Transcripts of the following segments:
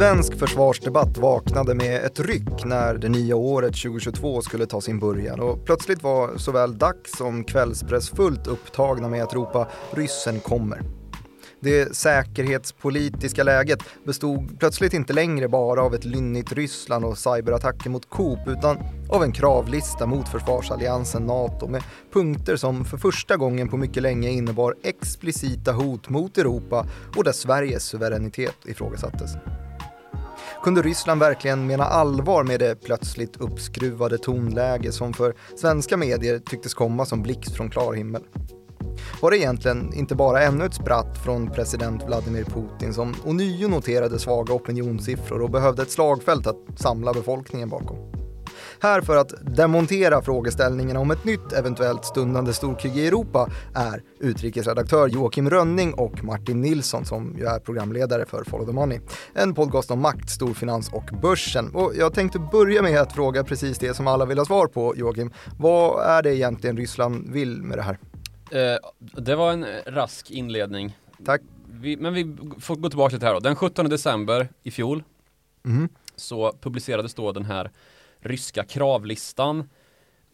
Svensk försvarsdebatt vaknade med ett ryck när det nya året 2022 skulle ta sin början och plötsligt var såväl dags som kvällspress fullt upptagna med att ropa “ryssen kommer”. Det säkerhetspolitiska läget bestod plötsligt inte längre bara av ett lynnigt Ryssland och cyberattacker mot Coop utan av en kravlista mot försvarsalliansen NATO med punkter som för första gången på mycket länge innebar explicita hot mot Europa och där Sveriges suveränitet ifrågasattes. Kunde Ryssland verkligen mena allvar med det plötsligt uppskruvade tonläge som för svenska medier tycktes komma som blixt från klar himmel? Var det egentligen inte bara ännu ett spratt från president Vladimir Putin som ånyo noterade svaga opinionssiffror och behövde ett slagfält att samla befolkningen bakom? Här för att demontera frågeställningarna om ett nytt eventuellt stundande storkrig i Europa är utrikesredaktör Joakim Rönning och Martin Nilsson som ju är programledare för Follow the Money. En podcast om makt, storfinans och börsen. Och jag tänkte börja med att fråga precis det som alla vill ha svar på Joakim. Vad är det egentligen Ryssland vill med det här? Eh, det var en rask inledning. Tack. Vi, men vi får gå tillbaka lite här då. Den 17 december i fjol Mm. så publicerades då den här ryska kravlistan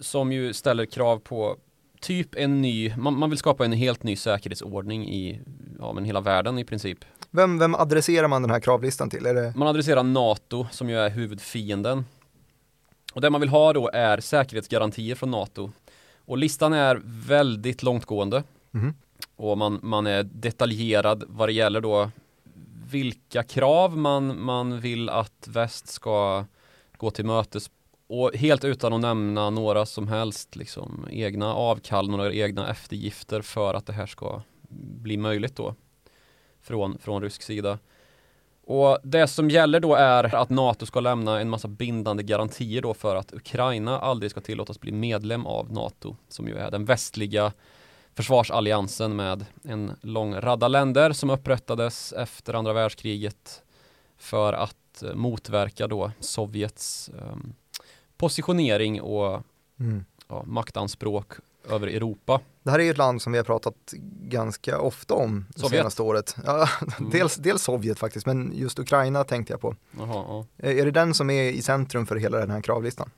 som ju ställer krav på typ en ny, man, man vill skapa en helt ny säkerhetsordning i ja, men hela världen i princip. Vem, vem adresserar man den här kravlistan till? Är det... Man adresserar NATO som ju är huvudfienden. Och det man vill ha då är säkerhetsgarantier från NATO. Och listan är väldigt långtgående. Mhm. Och man, man är detaljerad vad det gäller då vilka krav man, man vill att väst ska gå till mötes och helt utan att nämna några som helst liksom, egna avkall, några egna eftergifter för att det här ska bli möjligt då från, från rysk sida. Och det som gäller då är att NATO ska lämna en massa bindande garantier då för att Ukraina aldrig ska tillåtas bli medlem av NATO, som ju är den västliga försvarsalliansen med en lång radda länder som upprättades efter andra världskriget för att motverka då Sovjets ehm, positionering och Mm. ja, maktanspråk över Europa. Det här är ju ett land som vi har pratat ganska ofta om det Sovjet. senaste året. Ja, Mm. dels, dels Sovjet faktiskt, men just Ukraina tänkte jag på. Jaha, ja. Är det den som är i centrum för hela den här kravlistan?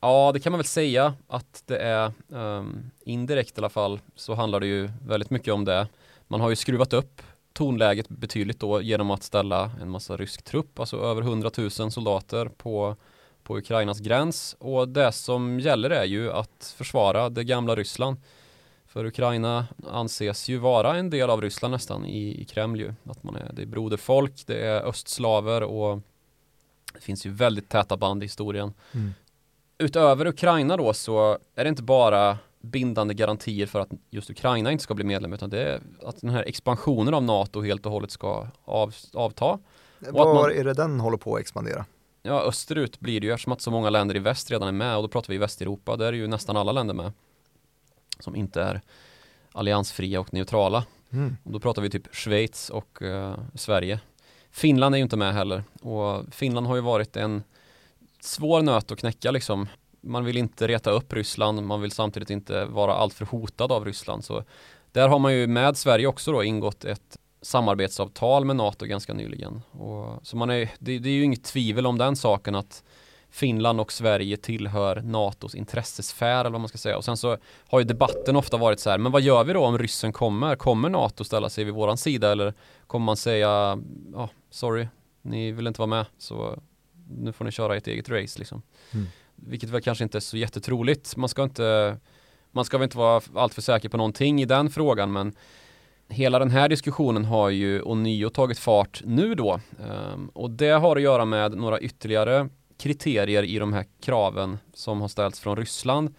Ja, det kan man väl säga att det är ehm, indirekt i alla fall så handlar det ju väldigt mycket om det. Man har ju skruvat upp tonläget betydligt då genom att ställa en massa rysk trupp, alltså över 100 000 soldater på, på Ukrainas gräns. Och det som gäller är ju att försvara det gamla Ryssland. För Ukraina anses ju vara en del av Ryssland nästan i, i Kreml ju. Att man är, det är broderfolk, det är östslaver och det finns ju väldigt täta band i historien utöver Ukraina då så är det inte bara bindande garantier för att just Ukraina inte ska bli medlem utan det är att den här expansionen av NATO helt och hållet ska av, avta. Var man- är det den håller på att expandera? Ja, österut blir det ju eftersom att så många länder i väst redan är med och då pratar vi Västeuropa, där är ju nästan alla länder med som inte är alliansfria och neutrala. Mm. Och då pratar vi typ Schweiz och eh, Sverige. Finland är ju inte med heller och Finland har ju varit en svår nöt att knäcka liksom. Man vill inte reta upp Ryssland, man vill samtidigt inte vara alltför hotad av Ryssland. Så där har man ju med Sverige också då ingått ett samarbetsavtal med NATO ganska nyligen. Och, så man är, det, det är ju inget tvivel om den saken att Finland och Sverige tillhör NATOs intressesfär eller vad man ska säga. Och sen så har ju debatten ofta varit så här, men vad gör vi då om ryssen kommer? Kommer NATO ställa sig vid våran sida eller kommer man säga, ja, sorry, ni vill inte vara med, så nu får ni köra ert eget race liksom. Mm. Vilket väl kanske inte är så jättetroligt. Man ska inte, man ska väl inte vara alltför säker på någonting i den frågan, men hela den här diskussionen har ju ånyo tagit fart nu då. Ehm, och det har att göra med några ytterligare kriterier i de här kraven som har ställts från Ryssland.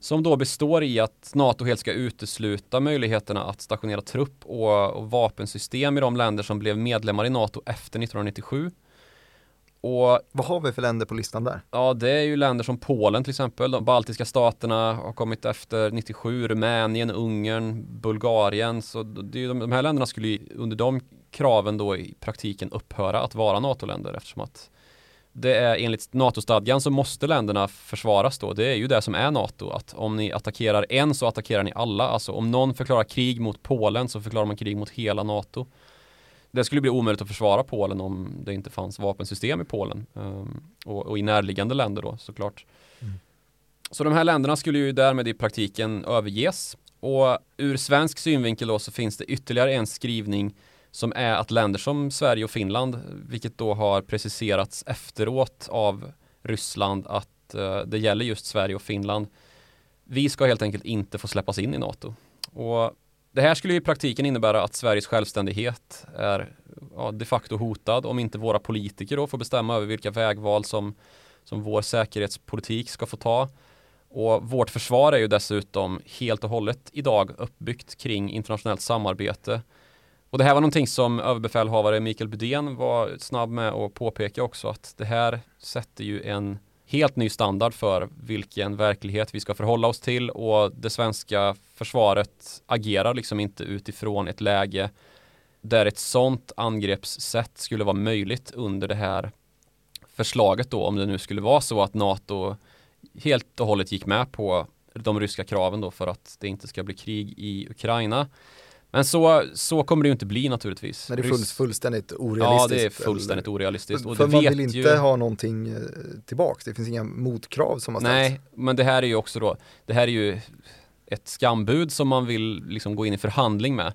Som då består i att NATO helt ska utesluta möjligheterna att stationera trupp och, och vapensystem i de länder som blev medlemmar i NATO efter 1997. Och Vad har vi för länder på listan där? Ja, det är ju länder som Polen till exempel. De baltiska staterna har kommit efter 97, Rumänien, Ungern, Bulgarien. Så det är de, de här länderna skulle ju under de kraven då i praktiken upphöra att vara NATO-länder eftersom att det är enligt NATO-stadgan så måste länderna försvaras då. Det är ju det som är NATO. Att om ni attackerar en så attackerar ni alla. Alltså om någon förklarar krig mot Polen så förklarar man krig mot hela NATO. Det skulle bli omöjligt att försvara Polen om det inte fanns vapensystem i Polen um, och, och, i närliggande länder då såklart. Mm. Så de här länderna skulle ju därmed i praktiken överges och ur svensk synvinkel då så finns det ytterligare en skrivning som är att länder som Sverige och Finland, vilket då har preciserats efteråt av Ryssland att uh, det gäller just Sverige och Finland. Vi ska helt enkelt inte få släppas in i NATO. Och det här skulle i praktiken innebära att Sveriges självständighet är ja, de facto hotad om inte våra politiker då får bestämma över vilka vägval som, som vår säkerhetspolitik ska få ta. Och vårt försvar är ju dessutom helt och hållet idag uppbyggt kring internationellt samarbete. Och det här var någonting som överbefälhavare Mikael Budén var snabb med att påpeka också att det här sätter ju en helt ny standard för vilken verklighet vi ska förhålla oss till och det svenska försvaret agerar liksom inte utifrån ett läge där ett sånt angreppssätt skulle vara möjligt under det här förslaget då om det nu skulle vara så att NATO helt och hållet gick med på de ryska kraven då för att det inte ska bli krig i Ukraina. Men så, så kommer det ju inte bli naturligtvis. Men det är full, fullständigt orealistiskt. Ja, det är fullständigt eller? orealistiskt. Och för man vill inte ju... ha någonting eh, tillbaks. Det finns inga motkrav som har ställts. Nej, men det här är ju också då, det här är ju ett skambud som man vill liksom gå in i förhandling med.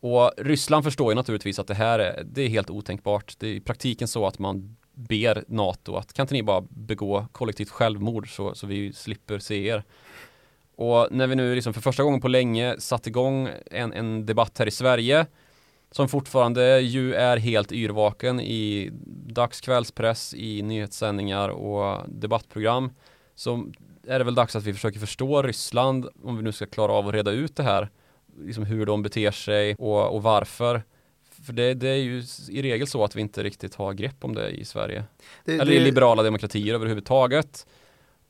Och Ryssland förstår ju naturligtvis att det här är, det är helt otänkbart. Det är i praktiken så att man ber NATO att kan inte ni bara begå kollektivt självmord så, så vi slipper se er. Och när vi nu liksom för första gången på länge satt igång en, en debatt här i Sverige som fortfarande ju är helt yrvaken i dagskvällspress, i nyhetssändningar och debattprogram så är det väl dags att vi försöker förstå Ryssland om vi nu ska klara av att reda ut det här. Liksom hur de beter sig och, och varför. För det, det, är ju i regel så att vi inte riktigt har grepp om det i Sverige. Det, Eller i liberala demokratier överhuvudtaget.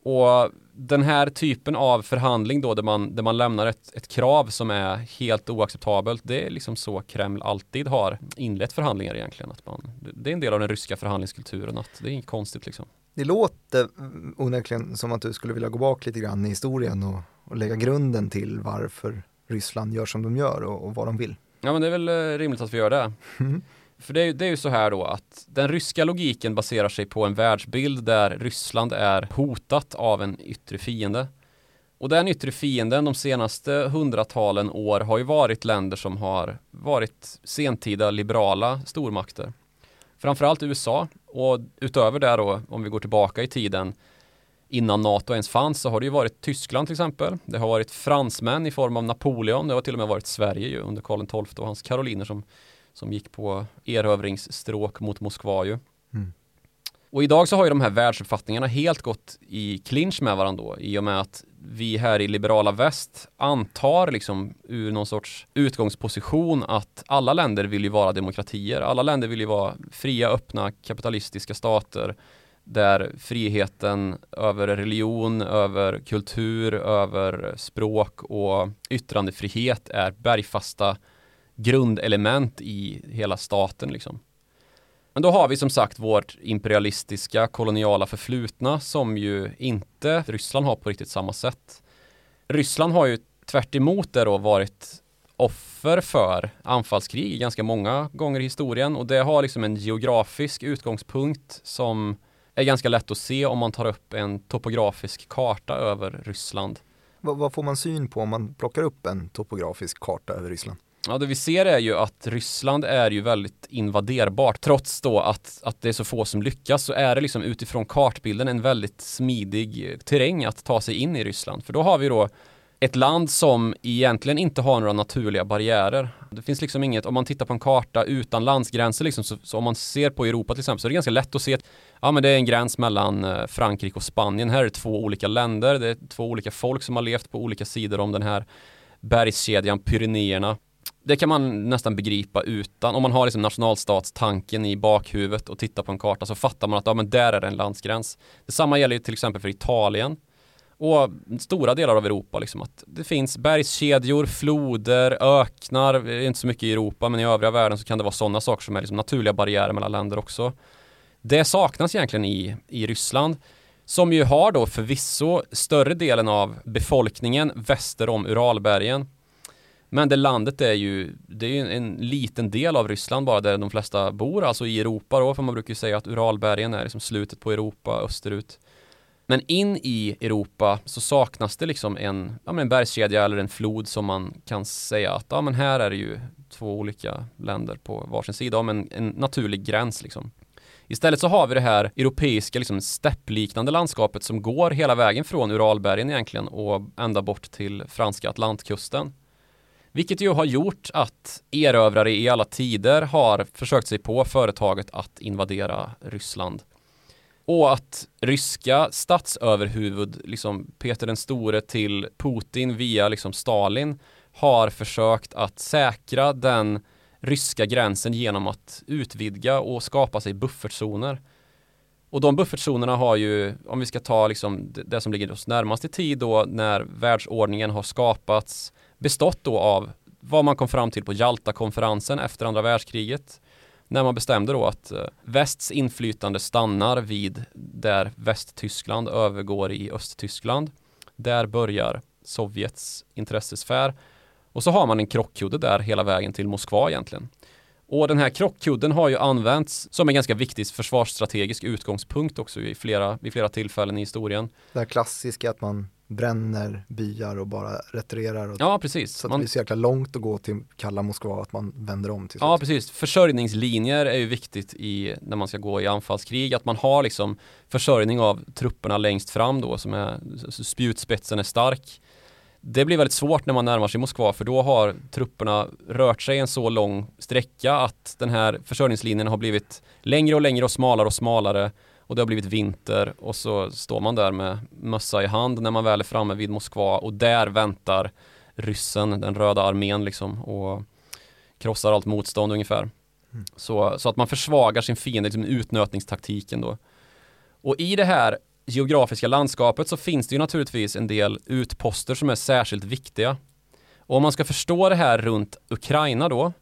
Och den här typen av förhandling då där man, där man lämnar ett, ett krav som är helt oacceptabelt det är liksom så Kreml alltid har inlett förhandlingar egentligen. Att man, det är en del av den ryska förhandlingskulturen att det är inget konstigt liksom. Det låter onekligen som att du skulle vilja gå bak lite grann i historien och, och lägga grunden till varför Ryssland gör som de gör och, och vad de vill. Ja men det är väl eh, rimligt att vi gör det. Mm. För det är, det är ju så här då att den ryska logiken baserar sig på en världsbild där Ryssland är hotat av en yttre fiende. Och den yttre fienden de senaste hundratalen år har ju varit länder som har varit sentida liberala stormakter. Framförallt USA och utöver det då om vi går tillbaka i tiden innan NATO ens fanns så har det ju varit Tyskland till exempel. Det har varit fransmän i form av Napoleon. Det har till och med varit Sverige ju under Karl XII och hans karoliner som som gick på erövringsstråk mot Moskva ju. Mm. Och idag så har ju de här världsuppfattningarna helt gått i clinch med varandra då, i och med att vi här i liberala väst antar liksom ur någon sorts utgångsposition att alla länder vill ju vara demokratier. Alla länder vill ju vara fria, öppna, kapitalistiska stater där friheten över religion, över kultur, över språk och yttrandefrihet är bergfasta grundelement i hela staten liksom. Men då har vi som sagt vårt imperialistiska koloniala förflutna som ju inte Ryssland har på riktigt samma sätt. Ryssland har ju tvärt det då varit offer för anfallskrig ganska många gånger i historien och det har liksom en geografisk utgångspunkt som är ganska lätt att se om man tar upp en topografisk karta över Ryssland. Vad, vad får man syn på om man plockar upp en topografisk karta över Ryssland? Ja, det vi ser är ju att Ryssland är ju väldigt invaderbart. Trots då att, att det är så få som lyckas så är det liksom utifrån kartbilden en väldigt smidig eh, terräng att ta sig in i Ryssland. För då har vi då ett land som egentligen inte har några naturliga barriärer. Det finns liksom inget, om man tittar på en karta utan landsgränser liksom, så, så om man ser på Europa till exempel så är det ganska lätt att se att ja, men det är en gräns mellan eh, Frankrike och Spanien. Här är det två olika länder, det är två olika folk som har levt på olika sidor om den här bergskedjan Pyrenéerna det kan man nästan begripa utan, om man har liksom nationalstatstanken i bakhuvudet och tittar på en karta så fattar man att ja, men där är det en landsgräns. Detsamma gäller ju till exempel för Italien och stora delar av Europa. Liksom, att det finns bergskedjor, floder, öknar, det är inte så mycket i Europa men i övriga världen så kan det vara sådana saker som är liksom naturliga barriärer mellan länder också. Det saknas egentligen i, i Ryssland som ju har då förvisso större delen av befolkningen väster om Uralbergen men det landet är ju, det är ju en liten del av Ryssland bara där de flesta bor, alltså i Europa då, för man brukar ju säga att Uralbergen är liksom slutet på Europa österut. Men in i Europa så saknas det liksom en, ja, men en bergskedja eller en flod som man kan säga att ja, men här är det ju två olika länder på varsin sida om en, en naturlig gräns liksom. Istället så har vi det här europeiska liksom steppliknande landskapet som går hela vägen från Uralbergen egentligen och ända bort till franska Atlantkusten. Vilket ju har gjort att erövrare i alla tider har försökt sig på företaget att invadera Ryssland. Och att ryska statsöverhuvud, liksom Peter den store till Putin via liksom Stalin, har försökt att säkra den ryska gränsen genom att utvidga och skapa sig buffertzoner. Och de buffertzonerna har ju, om vi ska ta liksom det som ligger oss närmast i tid då när världsordningen har skapats, bestått då av vad man kom fram till på Jalta-konferensen efter andra världskriget. När man bestämde då att eh, västs inflytande stannar vid där Västtyskland övergår i Östtyskland. Där börjar Sovjets intressesfär och så har man en krockkudde där hela vägen till Moskva egentligen. Och den här krockkudden har ju använts som en ganska viktig försvarsstrategisk utgångspunkt också i flera, vid flera tillfällen i historien. Det här klassiska att man bränner byar och bara retirerar. Och ja, precis. Så att man... det blir så jäkla långt att gå till kalla Moskva att man vänder om till Ja, precis. Försörjningslinjer är ju viktigt i, när man ska gå i anfallskrig. Att man har liksom försörjning av trupperna längst fram då som är, spjutspetsen är stark det blir väldigt svårt när man närmar sig Moskva för då har trupperna rört sig en så lång sträcka att den här försörjningslinjen har blivit längre och längre och smalare och smalare och det har blivit vinter och så står man där med mössa i hand när man väl är framme vid Moskva och där väntar ryssen, den röda armén liksom och krossar allt motstånd ungefär. Mm. Så, så att man försvagar sin fiende, liksom utnötningstaktiken då. Och i det här geografiska landskapet så finns det ju naturligtvis en del utposter som är särskilt viktiga. Och om man ska förstå det här runt Ukraina då,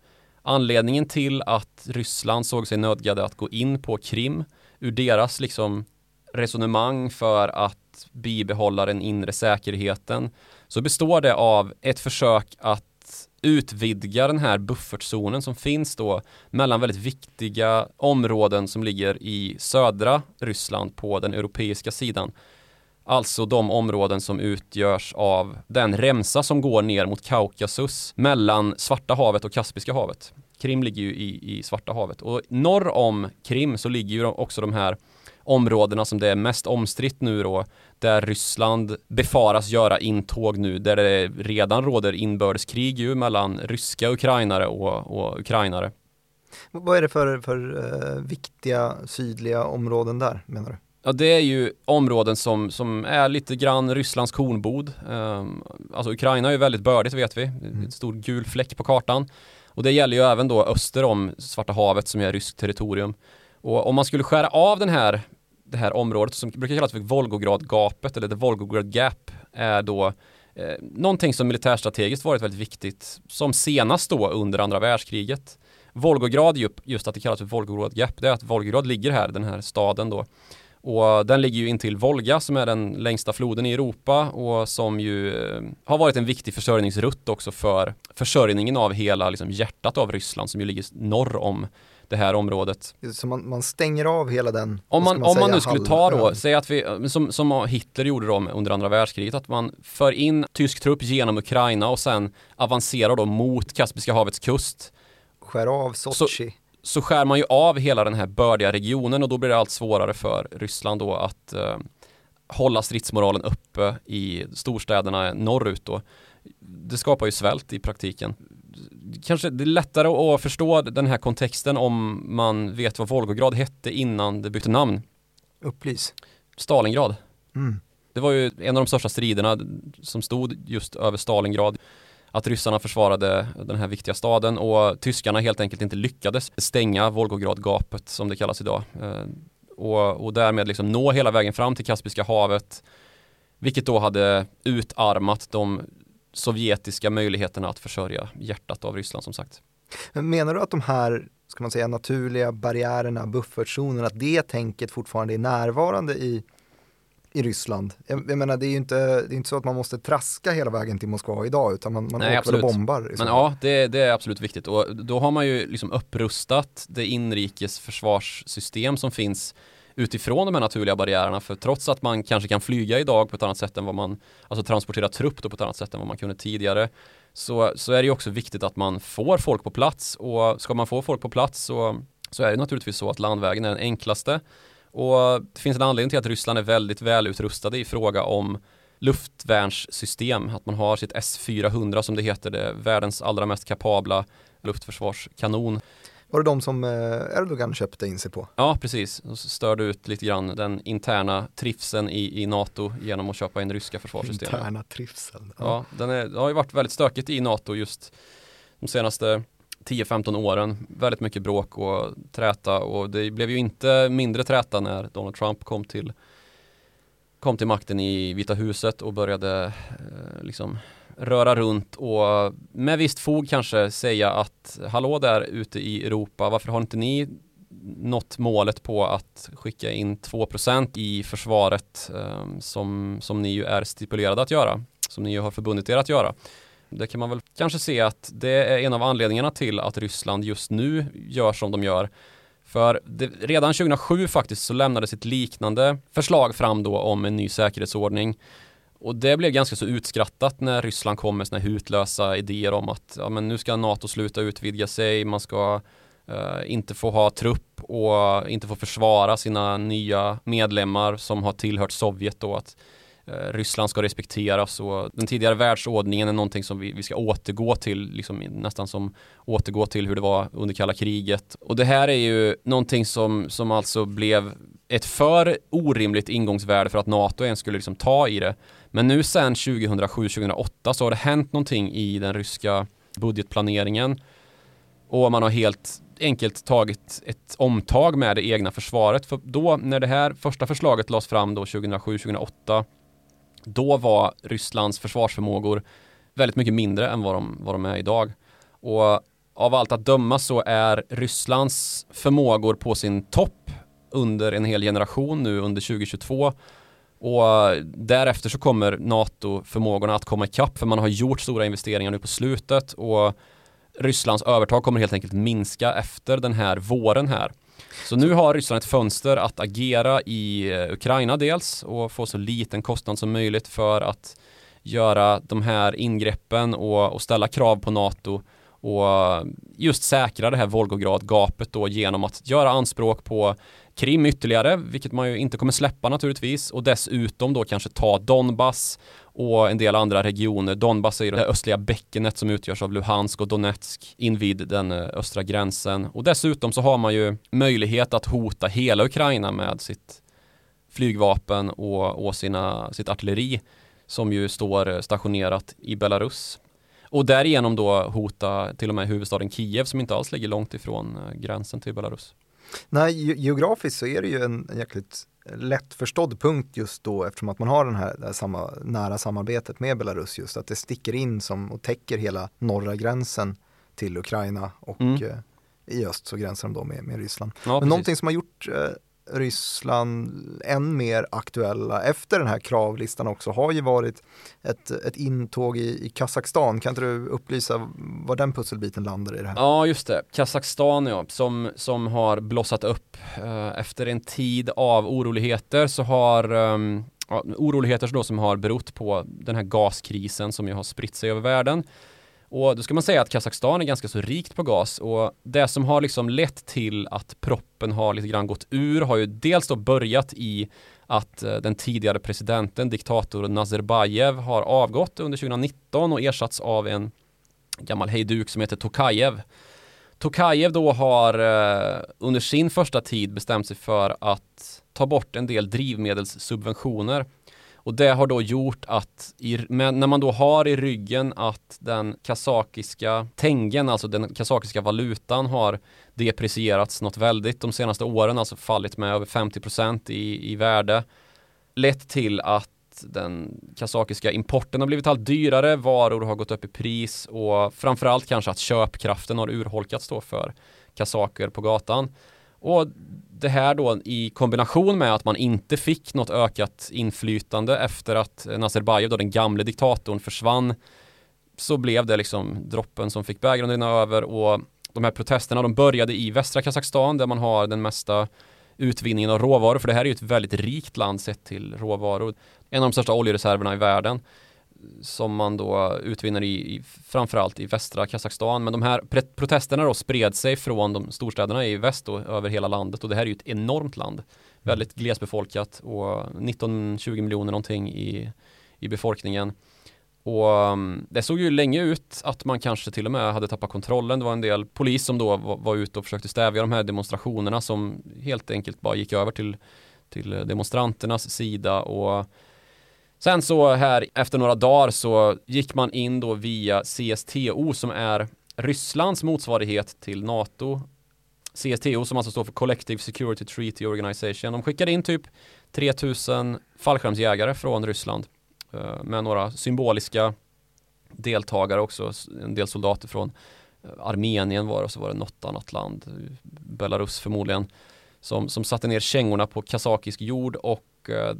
anledningen till att Ryssland såg sig nödgade att gå in på Krim ur deras liksom resonemang för att bibehålla den inre säkerheten så består det av ett försök att utvidga den här buffertzonen som finns då mellan väldigt viktiga områden som ligger i södra Ryssland på den europeiska sidan. Alltså de områden som utgörs av den remsa som går ner mot Kaukasus mellan Svarta havet och Kaspiska havet. Krim ligger ju i, i Svarta havet och norr om Krim så ligger ju också de här områdena som det är mest omstritt nu då, där Ryssland befaras göra intåg nu, där det redan råder inbördeskrig ju mellan ryska ukrainare och, och ukrainare. Vad är det för, för uh, viktiga sydliga områden där menar du? Ja, det är ju områden som, som är lite grann Rysslands kornbod. Um, alltså Ukraina är ju väldigt bördigt vet vi, mm. en stor gul fläck på kartan. Och det gäller ju även då öster om Svarta havet som är ryskt territorium. Och om man skulle skära av den här det här området som brukar kallas för Volgogradgapet eller the Volgograd Gap är då eh, någonting som militärstrategiskt varit väldigt viktigt som senast då under andra världskriget. Volgograd, just att det kallas för Volgograd Gap, det är att Volgograd ligger här, den här staden då. Och den ligger ju intill Volga som är den längsta floden i Europa och som ju eh, har varit en viktig försörjningsrutt också för försörjningen av hela liksom, hjärtat av Ryssland som ju ligger norr om det här området. Så man, man stänger av hela den, Om man, man, om man nu skulle ta då, säg att vi, som, som Hitler gjorde då under andra världskriget, att man för in tysk trupp genom Ukraina och sen avancerar då mot Kaspiska havets kust. Skär av Sochi. Så, så skär man ju av hela den här bördiga regionen och då blir det allt svårare för Ryssland då att eh, hålla stridsmoralen uppe i storstäderna norrut då. Det skapar ju svält i praktiken kanske det är lättare att förstå den här kontexten om man vet vad Volgograd hette innan det bytte namn. Upplys. Stalingrad. Mm. Det var ju en av de största striderna som stod just över Stalingrad. Att ryssarna försvarade den här viktiga staden och tyskarna helt enkelt inte lyckades stänga Volgograd-gapet som det kallas idag. Eh, och, och därmed liksom nå hela vägen fram till Kaspiska havet. Vilket då hade utarmat de sovjetiska möjligheterna att försörja hjärtat av Ryssland som sagt. Men menar du att de här ska man säga, naturliga barriärerna, buffertzonerna, att det tänket fortfarande är närvarande i, i Ryssland. Jag, jag, menar det är ju inte, det är inte så att man måste traska hela vägen till Moskva idag utan man, man Nej, åker väl och bombar. Men ja, det, det, är absolut viktigt och då har man ju liksom upprustat det inrikes försvarssystem som finns utifrån de här naturliga barriärerna för trots att man kanske kan flyga idag på ett annat sätt än vad man, alltså transportera trupp på ett annat sätt än vad man kunde tidigare så, så är det ju också viktigt att man får folk på plats och ska man få folk på plats så, så är det naturligtvis så att landvägen är den enklaste och det finns en anledning till att Ryssland är väldigt välutrustade i fråga om luftvärnssystem, att man har sitt S-400 som det heter, det världens allra mest kapabla luftförsvarskanon. Var det de som eh, Erdogan köpte in sig på? Ja, precis. Och störde ut lite grann den interna trivseln i, i NATO genom att köpa in ryska försvarssystem. Interna trivseln. Ja, ja den är, det har ju varit väldigt stökigt i NATO just de senaste 10-15 åren. Väldigt mycket bråk och träta och det blev ju inte mindre träta när Donald Trump kom till kom till makten i Vita huset och började eh, liksom röra runt och med visst fog kanske säga att hallå där ute i Europa, varför har inte ni nått målet på att skicka in 2% i försvaret eh, som, som ni ju är stipulerade att göra, som ni ju har förbundit er att göra. Det kan man väl kanske se att det är en av anledningarna till att Ryssland just nu gör som de gör. För det, redan 2007 faktiskt så lämnades ett liknande förslag fram då om en ny säkerhetsordning. Och det blev ganska så utskrattat när Ryssland kom med sina hutlösa idéer om att ja, men nu ska NATO sluta utvidga sig, man ska eh, inte få ha trupp och inte få försvara sina nya medlemmar som har tillhört Sovjet då. Att Eh, Ryssland ska respekteras och den tidigare världsordningen är någonting som vi, vi ska återgå till, liksom nästan som återgå till hur det var under kalla kriget. Och det här är ju någonting som, som alltså blev ett för orimligt ingångsvärde för att NATO ens skulle liksom ta i det. Men nu sen 2007-2008 så har det hänt någonting i den ryska budgetplaneringen och man har helt enkelt tagit ett omtag med det egna försvaret. För då när det här första förslaget lades fram då 2007-2008 då var Rysslands försvarsförmågor väldigt mycket mindre än vad de, vad de är idag. Och av allt att döma så är Rysslands förmågor på sin topp under en hel generation nu under 2022 och därefter så kommer NATO-förmågorna att komma ikapp för man har gjort stora investeringar nu på slutet och Rysslands övertag kommer helt enkelt minska efter den här våren här. Så nu har Ryssland ett fönster att agera i eh, Ukraina dels och få så liten kostnad som möjligt för att göra de här ingreppen och, och ställa krav på NATO och eh, just säkra det här Volgograd-gapet då genom att göra anspråk på Krim ytterligare, vilket man ju inte kommer släppa naturligtvis och dessutom då kanske ta Donbass och en del andra regioner. Donbass är det östliga bäckenet som utgörs av Luhansk och Donetsk invid den eh, östra gränsen och dessutom så har man ju möjlighet att hota hela Ukraina med sitt flygvapen och, och sina, sitt artilleri som ju står eh, stationerat i Belarus. Och därigenom då hota till och med huvudstaden Kiev som inte alls ligger långt ifrån eh, gränsen till Belarus. Nej, geografiskt så är det ju en jäkligt lättförstådd punkt just då eftersom att man har den här, det här samma, nära samarbetet med Belarus just att det sticker in som och täcker hela norra gränsen till Ukraina och mm. eh, i öst så gränsar de då med, med Ryssland. Ja, Men någonting som har gjort eh, Ryssland än mer aktuella efter den här kravlistan också har ju varit ett, ett intåg i, i Kazakstan. Kan inte du upplysa var den pusselbiten landar i det här? Ja, just det. Kazakstan ja, som, som har blossat upp eh, efter en tid av oroligheter så har um, ja, oroligheter då som har berott på den här gaskrisen som ju har spritt sig över världen och då ska man säga att Kazakstan är ganska så rikt på gas och det som har liksom lett till att proppen har lite grann gått ur har ju dels då börjat i att eh, den tidigare presidenten, diktator Nazarbayev har avgått under 2019 och ersatts av en gammal hejduk som heter Tokajev. Tokajev då har eh, under sin första tid bestämt sig för att ta bort en del drivmedelssubventioner och det har då gjort att i, när man då har i ryggen att den kazakiska tengen, alltså den kazakiska valutan har deprecierats något väldigt de senaste åren, alltså fallit med över 50% i, i värde, lett till att den kazakiska importen har blivit allt dyrare, varor har gått upp i pris och framförallt kanske att köpkraften har urholkats då för kazaker på gatan. Och det här då i kombination med att man inte fick något ökat inflytande efter att Nazarbayev, då den gamle diktatorn, försvann så blev det liksom droppen som fick bägaren att rinna över. Och de här protesterna de började i västra Kazakstan där man har den mesta utvinningen av råvaror. För det här är ju ett väldigt rikt land sett till råvaror. En av de största oljereserverna i världen som man då utvinner i, i framförallt i västra Kazakstan. Men de här protesterna då spred sig från de storstäderna i väst och över hela landet och det här är ju ett enormt land. Väldigt glesbefolkat och 19-20 miljoner någonting i, i befolkningen. Och um, det såg ju länge ut att man kanske till och med hade tappat kontrollen. Det var en del polis som då var, var ute och försökte stävja de här demonstrationerna som helt enkelt bara gick över till, till demonstranternas sida och Sen så här efter några dagar så gick man in då via CSTO som är Rysslands motsvarighet till NATO. CSTO som alltså står för Collective Security Treaty Organization. De skickade in typ 3000 fallskärmsjägare från Ryssland eh, med några symboliska deltagare också. En del soldater från eh, Armenien var det och så var det något annat land, Belarus förmodligen, som, som satte ner kängorna på kazakisk jord och eh,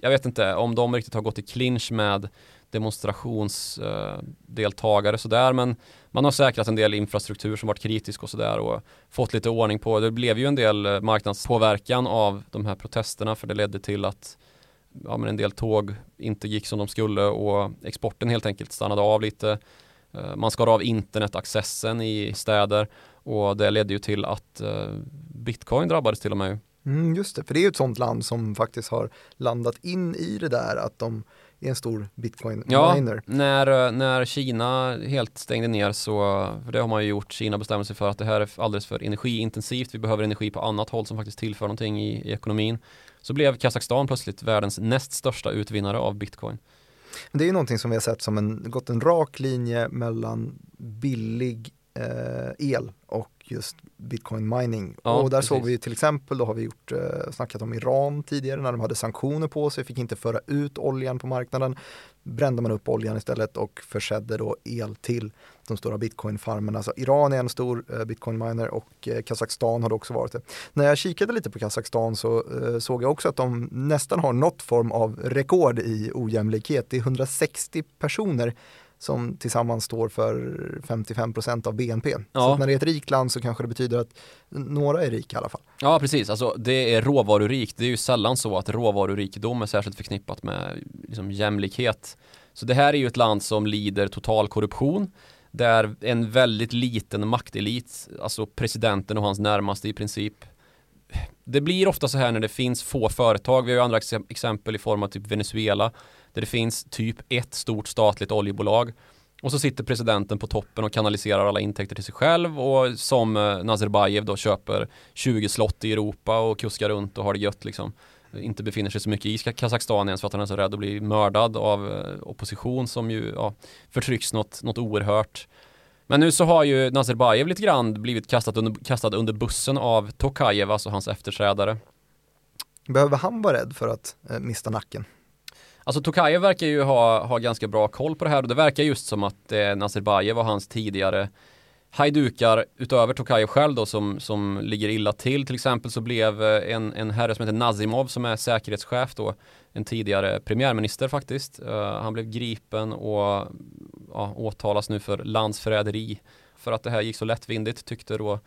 jag vet inte om de riktigt har gått i clinch med demonstrationsdeltagare eh, sådär men man har säkrat en del infrastruktur som varit kritisk och sådär och fått lite ordning på. Det blev ju en del eh, marknadspåverkan av de här protesterna för det ledde till att ja, men en del tåg inte gick som de skulle och exporten helt enkelt stannade av lite. Eh, man skar av internetaccessen i städer och det ledde ju till att eh, bitcoin drabbades till och med. Mm, just det, för det är ju ett sånt land som faktiskt har landat in i det där att de är en stor bitcoin-miner. Ja, när, när Kina helt stängde ner så, för det har man ju gjort, Kina bestämde sig för att det här är alldeles för energiintensivt, vi behöver energi på annat håll som faktiskt tillför någonting i, i ekonomin. Så blev Kazakstan plötsligt världens näst största utvinnare av bitcoin. Det är ju någonting som vi har sett som en, gått en rak linje mellan billig eh, el och just bitcoin mining. Ja, och där precis. såg vi till exempel, då har vi gjort, eh, snackat om Iran tidigare när de hade sanktioner på sig, fick inte föra ut oljan på marknaden. Brände man upp oljan istället och försedde då el till de stora bitcoin-farmerna. Så Iran är en stor eh, bitcoin-miner och eh, Kazakstan har det också varit det. När jag kikade lite på Kazakstan så eh, såg jag också att de nästan har något form av rekord i ojämlikhet. Det är 160 personer som tillsammans står för 55% av BNP. Ja. Så när det är ett rikt land så kanske det betyder att några är rika i alla fall. Ja, precis. Alltså, det är råvarurikt. Det är ju sällan så att råvarurikedom är särskilt förknippat med liksom, jämlikhet. Så det här är ju ett land som lider total korruption där en väldigt liten maktelit, alltså presidenten och hans närmaste i princip det blir ofta så här när det finns få företag. Vi har ju andra exempel i form av typ Venezuela där det finns typ ett stort statligt oljebolag och så sitter presidenten på toppen och kanaliserar alla intäkter till sig själv och som Nazarbajev Nazarbayev då köper 20 slott i Europa och kuskar runt och har det gött liksom. Inte befinner sig så mycket i Kazakstan ens för att han är så rädd att bli mördad av eh, opposition som ju ja, förtrycks något, något oerhört. Men nu så har ju Nazarbayev lite grann blivit kastad under, kastad under bussen av Tokajev, alltså hans efterträdare. Behöver han vara rädd för att eh, mista nacken? Alltså Tokajev verkar ju ha, ha ganska bra koll på det här och det verkar just som att eh, Nazarbayev och hans tidigare hajdukar utöver Tokajev själv då som, som ligger illa till. Till exempel så blev eh, en, en herre som heter Nazimov som är säkerhetschef då en tidigare premiärminister faktiskt. Uh, han blev gripen och ja, åtalas nu för landsförräderi för att det här gick så lättvindigt tyckte då uh,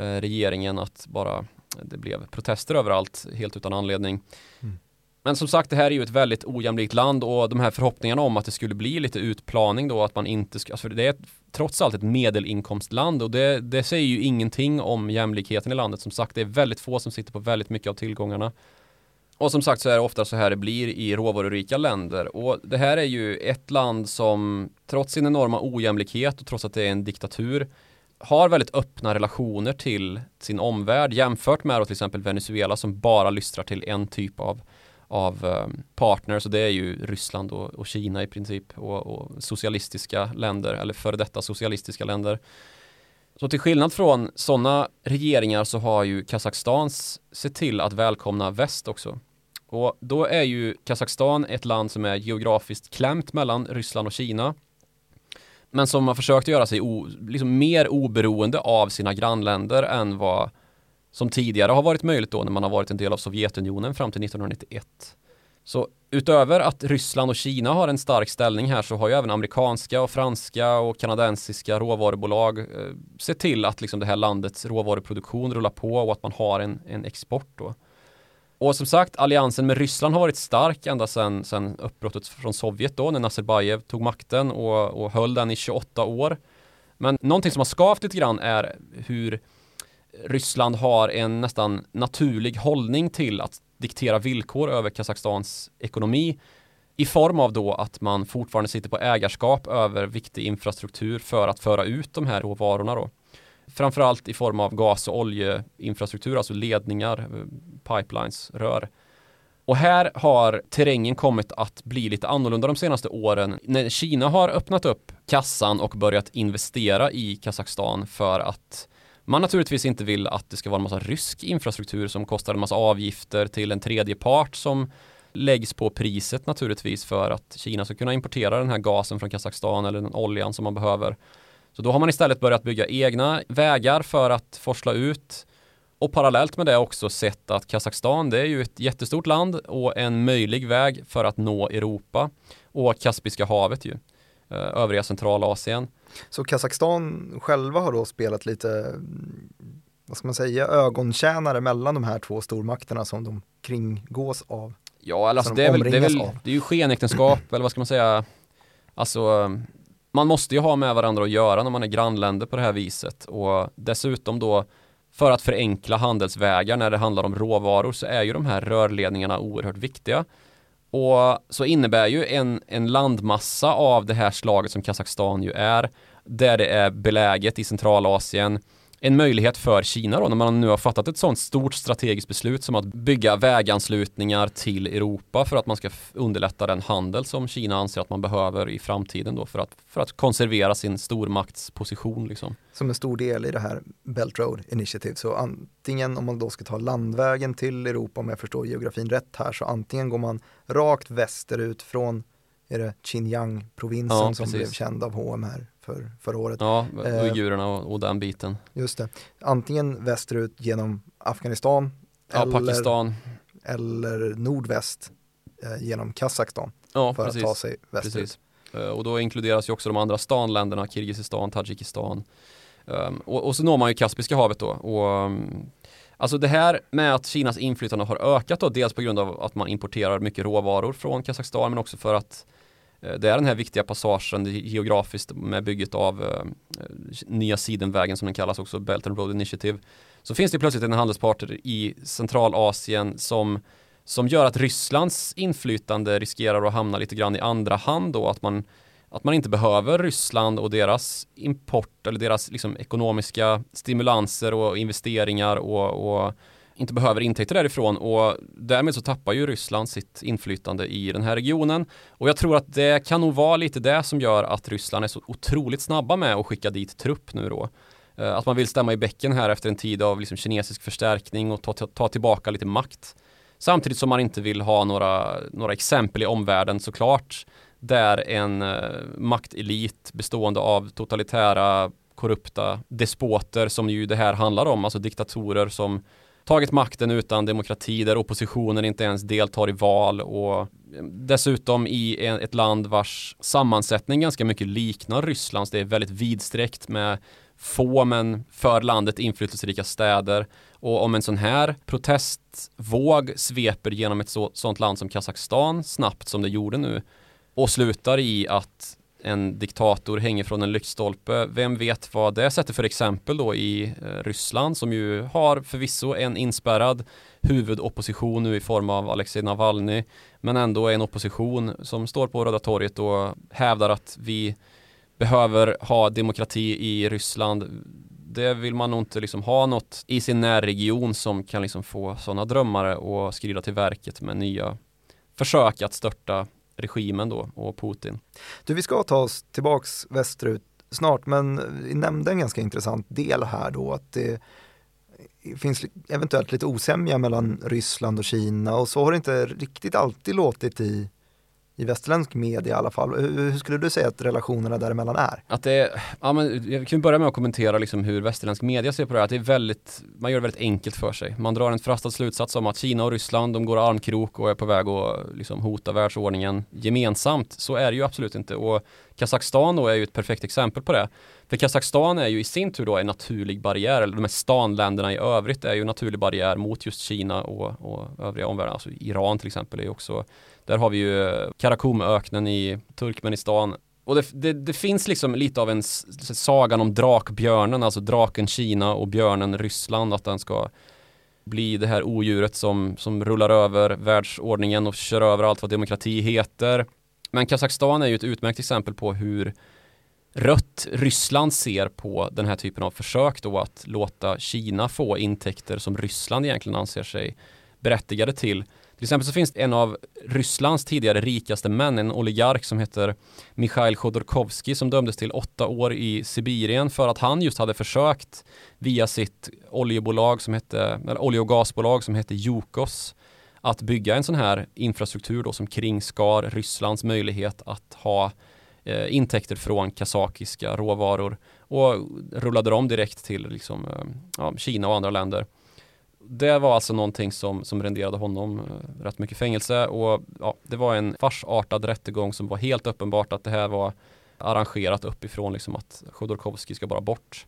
regeringen att bara det blev protester överallt helt utan anledning. Mm. Men som sagt, det här är ju ett väldigt ojämlikt land och de här förhoppningarna om att det skulle bli lite utplaning då, att man inte ska, alltså det är trots allt ett medelinkomstland och det, det säger ju ingenting om jämlikheten i landet. Som sagt, det är väldigt få som sitter på väldigt mycket av tillgångarna. Och som sagt så är det ofta så här det blir i råvarurika länder och det här är ju ett land som trots sin enorma ojämlikhet och trots att det är en diktatur har väldigt öppna relationer till sin omvärld jämfört med till exempel Venezuela som bara lystrar till en typ av av eh, partners och det är ju Ryssland och, och Kina i princip och, och, socialistiska länder eller före detta socialistiska länder. Så till skillnad från sådana regeringar så har ju Kazakstans sett till att välkomna väst också. Och då är ju Kazakstan ett land som är geografiskt klämt mellan Ryssland och Kina. Men som har försökt göra sig o, liksom mer oberoende av sina grannländer än vad som tidigare har varit möjligt då när man har varit en del av Sovjetunionen fram till 1991. Så utöver att Ryssland och Kina har en stark ställning här så har ju även amerikanska och franska och kanadensiska råvarubolag eh, sett till att liksom det här landets råvaruproduktion rullar på och att man har en, en export då. Och som sagt, alliansen med Ryssland har varit stark ända sedan, sedan uppbrottet från Sovjet då när Nazarbajev tog makten och, och höll den i 28 år. Men någonting som har skavt lite grann är hur Ryssland har en nästan naturlig hållning till att diktera villkor över Kazakstans ekonomi i form av då att man fortfarande sitter på ägarskap över viktig infrastruktur för att föra ut de här råvarorna då. Framförallt i form av gas och oljeinfrastruktur, alltså ledningar, eh, pipelines, rör. Och här har terrängen kommit att bli lite annorlunda de senaste åren. När Kina har öppnat upp kassan och börjat investera i Kazakstan för att man naturligtvis inte vill att det ska vara en massa rysk infrastruktur som kostar en massa avgifter till en tredje part som läggs på priset naturligtvis för att Kina ska kunna importera den här gasen från Kazakstan eller den oljan som man behöver. Så då har man istället börjat bygga egna vägar för att forsla ut och parallellt med det också sett att Kazakstan det är ju ett jättestort land och en möjlig väg för att nå Europa och Kaspiska havet ju. Eh, övriga Centralasien. Så Kazakstan själva har då spelat lite, vad ska man säga, ögontjänare mellan de här två stormakterna som de kringgås av? Ja, alltså de det, är väl, det, är väl, det är ju skenäktenskap eller vad ska man säga, alltså man måste ju ha med varandra att göra när man är grannländer på det här viset och dessutom då för att förenkla handelsvägar när det handlar om råvaror så är ju de här rörledningarna oerhört viktiga. Och så innebär ju en, en landmassa av det här slaget som Kazakstan ju är, där det är beläget i Centralasien, en möjlighet för Kina då när man nu har fattat ett sånt stort strategiskt beslut som att bygga väganslutningar till Europa för att man ska underlätta den handel som Kina anser att man behöver i framtiden då för att, för att konservera sin stormaktsposition. Liksom. Som en stor del i det här Belt Road Initiative så antingen om man då ska ta landvägen till Europa om jag förstår geografin rätt här så antingen går man rakt västerut från är det Xinjiang-provinsen ja, som blev känd av H&M här för, förra året. Ja, eh, uigurerna och, och den biten. Just det. Antingen västerut genom Afghanistan ja, eller, Pakistan. eller nordväst eh, genom Kazakstan ja, för precis. att ta sig västerut. Precis. Eh, och då inkluderas ju också de andra stanländerna, Kirgizistan, Tadzjikistan. Um, och, och, så når man ju Kaspiska havet då. Och, um, Alltså det här med att Kinas inflytande har ökat då, dels på grund av att man importerar mycket råvaror från Kazakstan men också för att Eh, Eh, det är den här viktiga passagen geografiskt med bygget av eh, nya sidenvägen som den kallas också, Belt and Road Initiative. Så finns det plötsligt en handelspartner i Centralasien som, som gör att Rysslands inflytande riskerar att hamna lite grann i andra hand då, att man, att man inte behöver Ryssland och deras import eller deras liksom, ekonomiska stimulanser och investeringar och, och inte behöver intäkter därifrån och därmed så tappar ju Ryssland sitt inflytande i den här regionen. Och jag tror att det kan nog vara lite det som gör att Ryssland är så otroligt snabba med att skicka dit trupp nu då. Eh, att man vill stämma i bäcken här efter en tid av liksom kinesisk förstärkning och ta, ta tillbaka lite makt. Samtidigt som man inte vill ha några, några exempel i omvärlden såklart där en eh, maktelit bestående av totalitära korrupta despoter som ju det här handlar om, alltså diktatorer som tagit makten utan demokrati där oppositionen inte ens deltar i val och mm, dessutom i ett land vars sammansättning ganska mycket liknar Rysslands. Det är väldigt vidsträckt med få men för landet inflytelserika städer och om en sån här protestvåg sveper genom ett så, sånt land som Kazakstan snabbt som det gjorde nu och slutar i att en diktator hänger från en lyktstolpe. Vem vet vad det sätter för exempel då i eh, Ryssland som ju har förvisso en inspärrad huvudopposition nu i form av Alexej Navalny men ändå en opposition som står på Röda torget och hävdar att vi behöver ha demokrati i Ryssland. Det vill man nog inte liksom ha något i sin närregion som kan liksom få sådana drömmare och skrida till verket med nya försök att störta regimen då och Putin. Du, vi ska ta oss tillbaks västerut snart, men vi nämnde en ganska intressant del här då att det finns eventuellt lite osämja mellan Ryssland och Kina och så har det inte riktigt alltid låtit i i västerländsk media i alla fall. Hur, hur skulle du säga att relationerna däremellan är? Att det, ja men jag kan börja med att kommentera liksom hur västerländsk media ser på det här. Att det är väldigt, man gör det väldigt enkelt för sig. Man drar en förhastad slutsats om att Kina och Ryssland, de går armkrok och är på väg att liksom hota världsordningen gemensamt. Så är det ju absolut inte. Och Kazakstan då är ju ett perfekt exempel på det. För Kazakstan är ju i sin tur då en naturlig barriär, eller de här stanländerna i övrigt är ju en naturlig barriär mot just Kina och, och övriga omvärlden. Alltså Iran till exempel är ju också, där har vi ju Karakumöknen i Turkmenistan. Och det, det, det, finns liksom lite av en sagan om drakbjörnen, alltså draken Kina och björnen Ryssland, att den ska bli det här odjuret som, som rullar över världsordningen och kör över allt vad demokrati heter. Men Kazakstan är ju ett utmärkt exempel på hur rött Ryssland ser på den här typen av försök då att låta Kina få intäkter som Ryssland egentligen anser sig berättigade till. Till exempel så finns det en av Rysslands tidigare rikaste män, en oligark som heter Mikhail Khodorkovsky som dömdes till åtta år i Sibirien för att han just hade försökt via sitt oljebolag som hette, eller olje och gasbolag som hette Yukos att bygga en sån här infrastruktur då som kringskar Rysslands möjlighet att ha eh, intäkter från kazakiska råvaror och rullade dem direkt till liksom, eh, ja, Kina och andra länder. Det var alltså någonting som, som renderade honom eh, rätt mycket fängelse och ja, det var en farsartad rättegång som var helt uppenbart att det här var arrangerat uppifrån liksom att Chodorkovskij ska bara bort.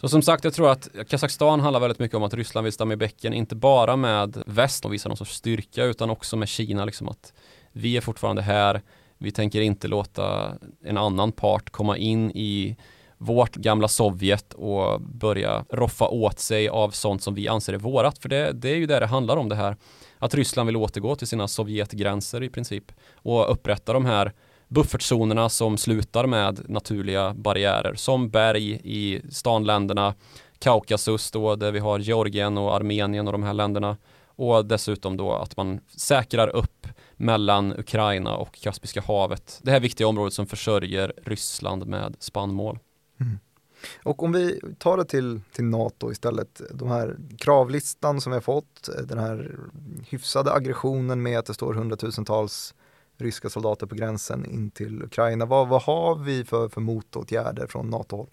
Så som sagt, jag tror att Kazakstan handlar väldigt mycket om att Ryssland vill stämma i bäcken, inte bara med väst och visa någon sorts styrka, utan också med Kina, liksom att vi är fortfarande här, vi tänker inte låta en annan part komma in i vårt gamla Sovjet och börja roffa åt sig av sånt som vi anser är vårat. För det, det är ju det det handlar om det här. Att Ryssland vill återgå till sina Sovjetgränser i princip och upprätta de här buffertzonerna som slutar med naturliga barriärer som berg i stanländerna, Kaukasus då där vi har Georgien och Armenien och de här länderna och dessutom då att man säkrar upp mellan Ukraina och Kaspiska havet. Det här viktiga området som försörjer Ryssland med spannmål. Och om vi tar det till, till NATO istället, de här kravlistan som vi har fått, den här hyfsade aggressionen med att det står hundratusentals ryska soldater på gränsen in till Ukraina. Vad, vad har vi för, för motåtgärder från NATO-håll?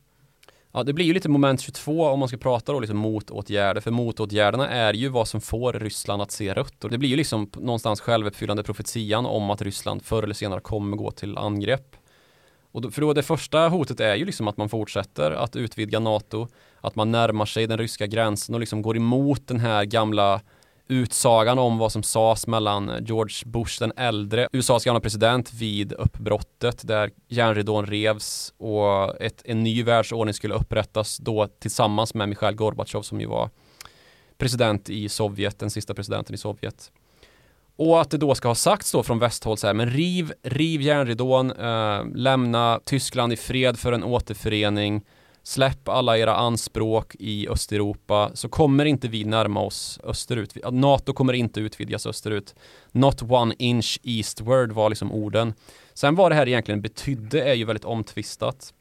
Ja, det blir ju lite moment 22 om man ska prata då liksom motåtgärder. För motåtgärderna är ju vad som får Ryssland att se rött. Och det blir ju liksom någonstans självuppfyllande profetian om att Ryssland förr eller senare kommer gå till angrepp. Och då, för då det första hotet är ju liksom att man fortsätter att utvidga NATO, att man närmar sig den ryska gränsen och liksom går emot den här gamla utsagan om vad som sades mellan George Bush den äldre, USAs gamla president vid uppbrottet där järnridån revs och ett, en ny världsordning skulle upprättas då tillsammans med Mikhail Gorbachev som ju var president i Sovjet, den sista presidenten i Sovjet. Och att det då ska ha sagts då från västhåll så här, men riv, riv järnridån, eh, lämna Tyskland i fred för en återförening, släpp alla era anspråk i Östeuropa så kommer inte vi närma oss österut. NATO kommer inte utvidgas österut. Not one inch eastward var liksom orden. Sen vad det här egentligen betydde är ju väldigt omtvistat.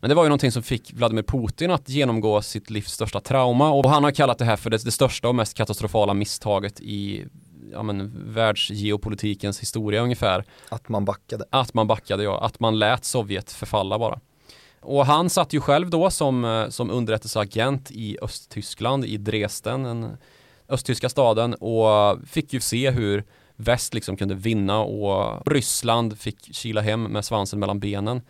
Men det var ju någonting som fick Vladimir Putin att genomgå sitt livs största trauma och han har kallat det här för det, det största och mest katastrofala misstaget i ja, men, världsgeopolitikens historia ungefär. Att man backade. Att man backade, ja. Att man lät Sovjet förfalla bara. Och han satt ju själv då som, eh, som underrättelseagent i Östtyskland, i Dresden, den östtyska staden och fick ju se hur väst liksom kunde vinna och Ryssland fick kila hem med svansen mellan benen.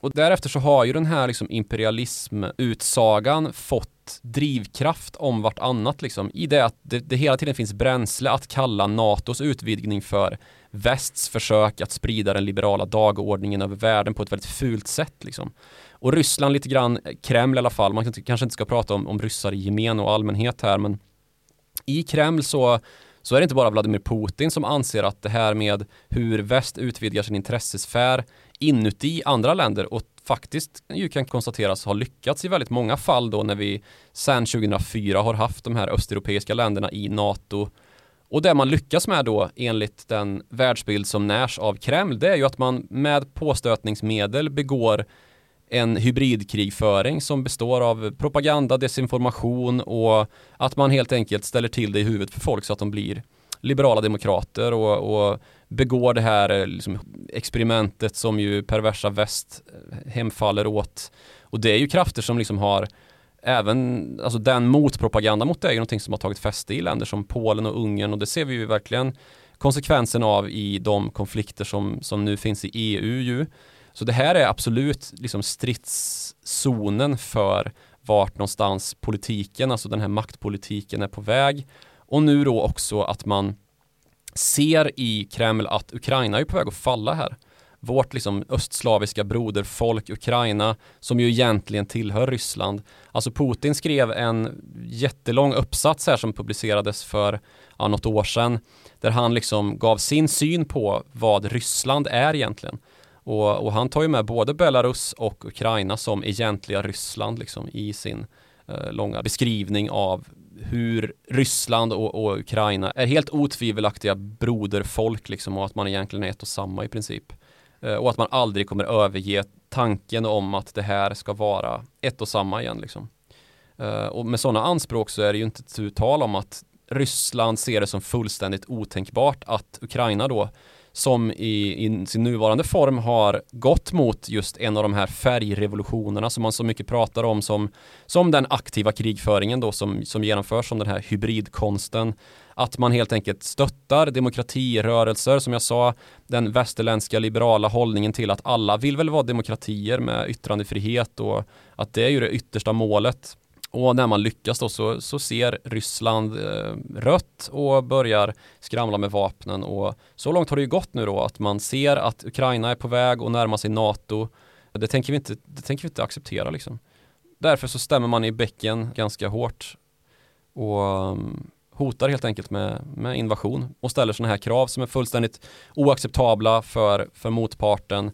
Och därefter så har ju den här liksom imperialismutsagan fått drivkraft om vartannat liksom i det att det, det hela tiden finns bränsle att kalla NATOs utvidgning för västs försök att sprida den liberala dagordningen över världen på ett väldigt fult sätt liksom. Och Ryssland lite grann, eh, Kreml i alla fall, man kanske inte ska prata om, om ryssar i gemen och allmänhet här men i Kreml så så är det inte bara Vladimir Putin som anser att det här med hur väst utvidgar sin intressesfär inuti andra länder och faktiskt ju kan konstateras har lyckats i väldigt många fall då när vi sedan 2004 har haft de här östeuropeiska länderna i NATO. Och det man lyckas med då enligt den världsbild som närs av Kreml det är ju att man med påstötningsmedel begår en hybridkrigföring som består av propaganda, desinformation och att man helt enkelt ställer till det i huvudet för folk så att de blir liberala demokrater och, och begår det här eh, liksom, experimentet som ju perversa väst eh, hemfaller åt. Och det är ju krafter som liksom har även, alltså den motpropaganda mot det är ju någonting som har tagit fäste i länder som Polen och Ungern och det ser vi ju verkligen konsekvensen av i de konflikter som, som nu finns i EU ju. Så det här är absolut liksom stridszonen för vart någonstans politiken, alltså den här maktpolitiken är på väg. Och nu då också att man ser i Kreml att Ukraina är på väg att falla här. Vårt liksom östslaviska broderfolk Ukraina som ju egentligen tillhör Ryssland. Alltså Putin skrev en jättelång uppsats här som publicerades för ja, något år sedan där han liksom gav sin syn på vad Ryssland är egentligen. Och, och, han tar ju med både Belarus och Ukraina som egentliga Ryssland liksom i sin eh, långa beskrivning av hur Ryssland och, och, Ukraina är helt otvivelaktiga broderfolk liksom och att man egentligen är ett och samma i princip. Eh, och att man aldrig kommer överge tanken om att det här ska vara ett och samma igen liksom. Eh, och med sådana anspråk så är det ju inte tu tal om att Ryssland ser det som fullständigt otänkbart att Ukraina då som i, i, sin nuvarande form har gått mot just en av de här färgrevolutionerna som man så mycket pratar om som, som den aktiva krigföringen då som, som genomförs som den här hybridkonsten. Att man helt enkelt stöttar demokratirörelser som jag sa, den västerländska liberala hållningen till att alla vill väl vara demokratier med yttrandefrihet och att det är ju det yttersta målet. Och när man lyckas då så, så ser Ryssland eh, rött och börjar skramla med vapnen och så långt har det ju gått nu då att man ser att Ukraina är på väg och närmar sig NATO. Det tänker vi inte, det tänker vi inte acceptera liksom. Därför så stämmer man i bäcken ganska hårt och um, hotar helt enkelt med, med invasion och ställer sådana här krav som är fullständigt oacceptabla för, för motparten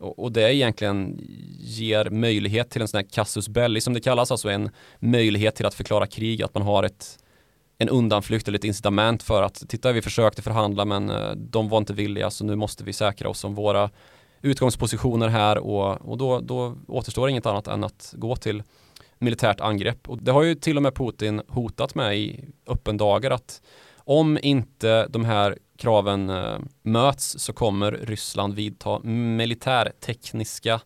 och, det egentligen ger möjlighet till en sån här casus belli som det kallas, alltså en möjlighet till att förklara krig, att man har ett en undanflykt eller ett incitament för att titta vi försökte förhandla men eh, de var inte villiga så nu måste vi säkra oss om våra utgångspositioner här och, och då, då återstår inget annat än att gå till militärt angrepp. Och det har ju till och med Putin hotat med i öppen dagar att om inte de här kraven eh, möts så kommer Ryssland vidta militärtekniska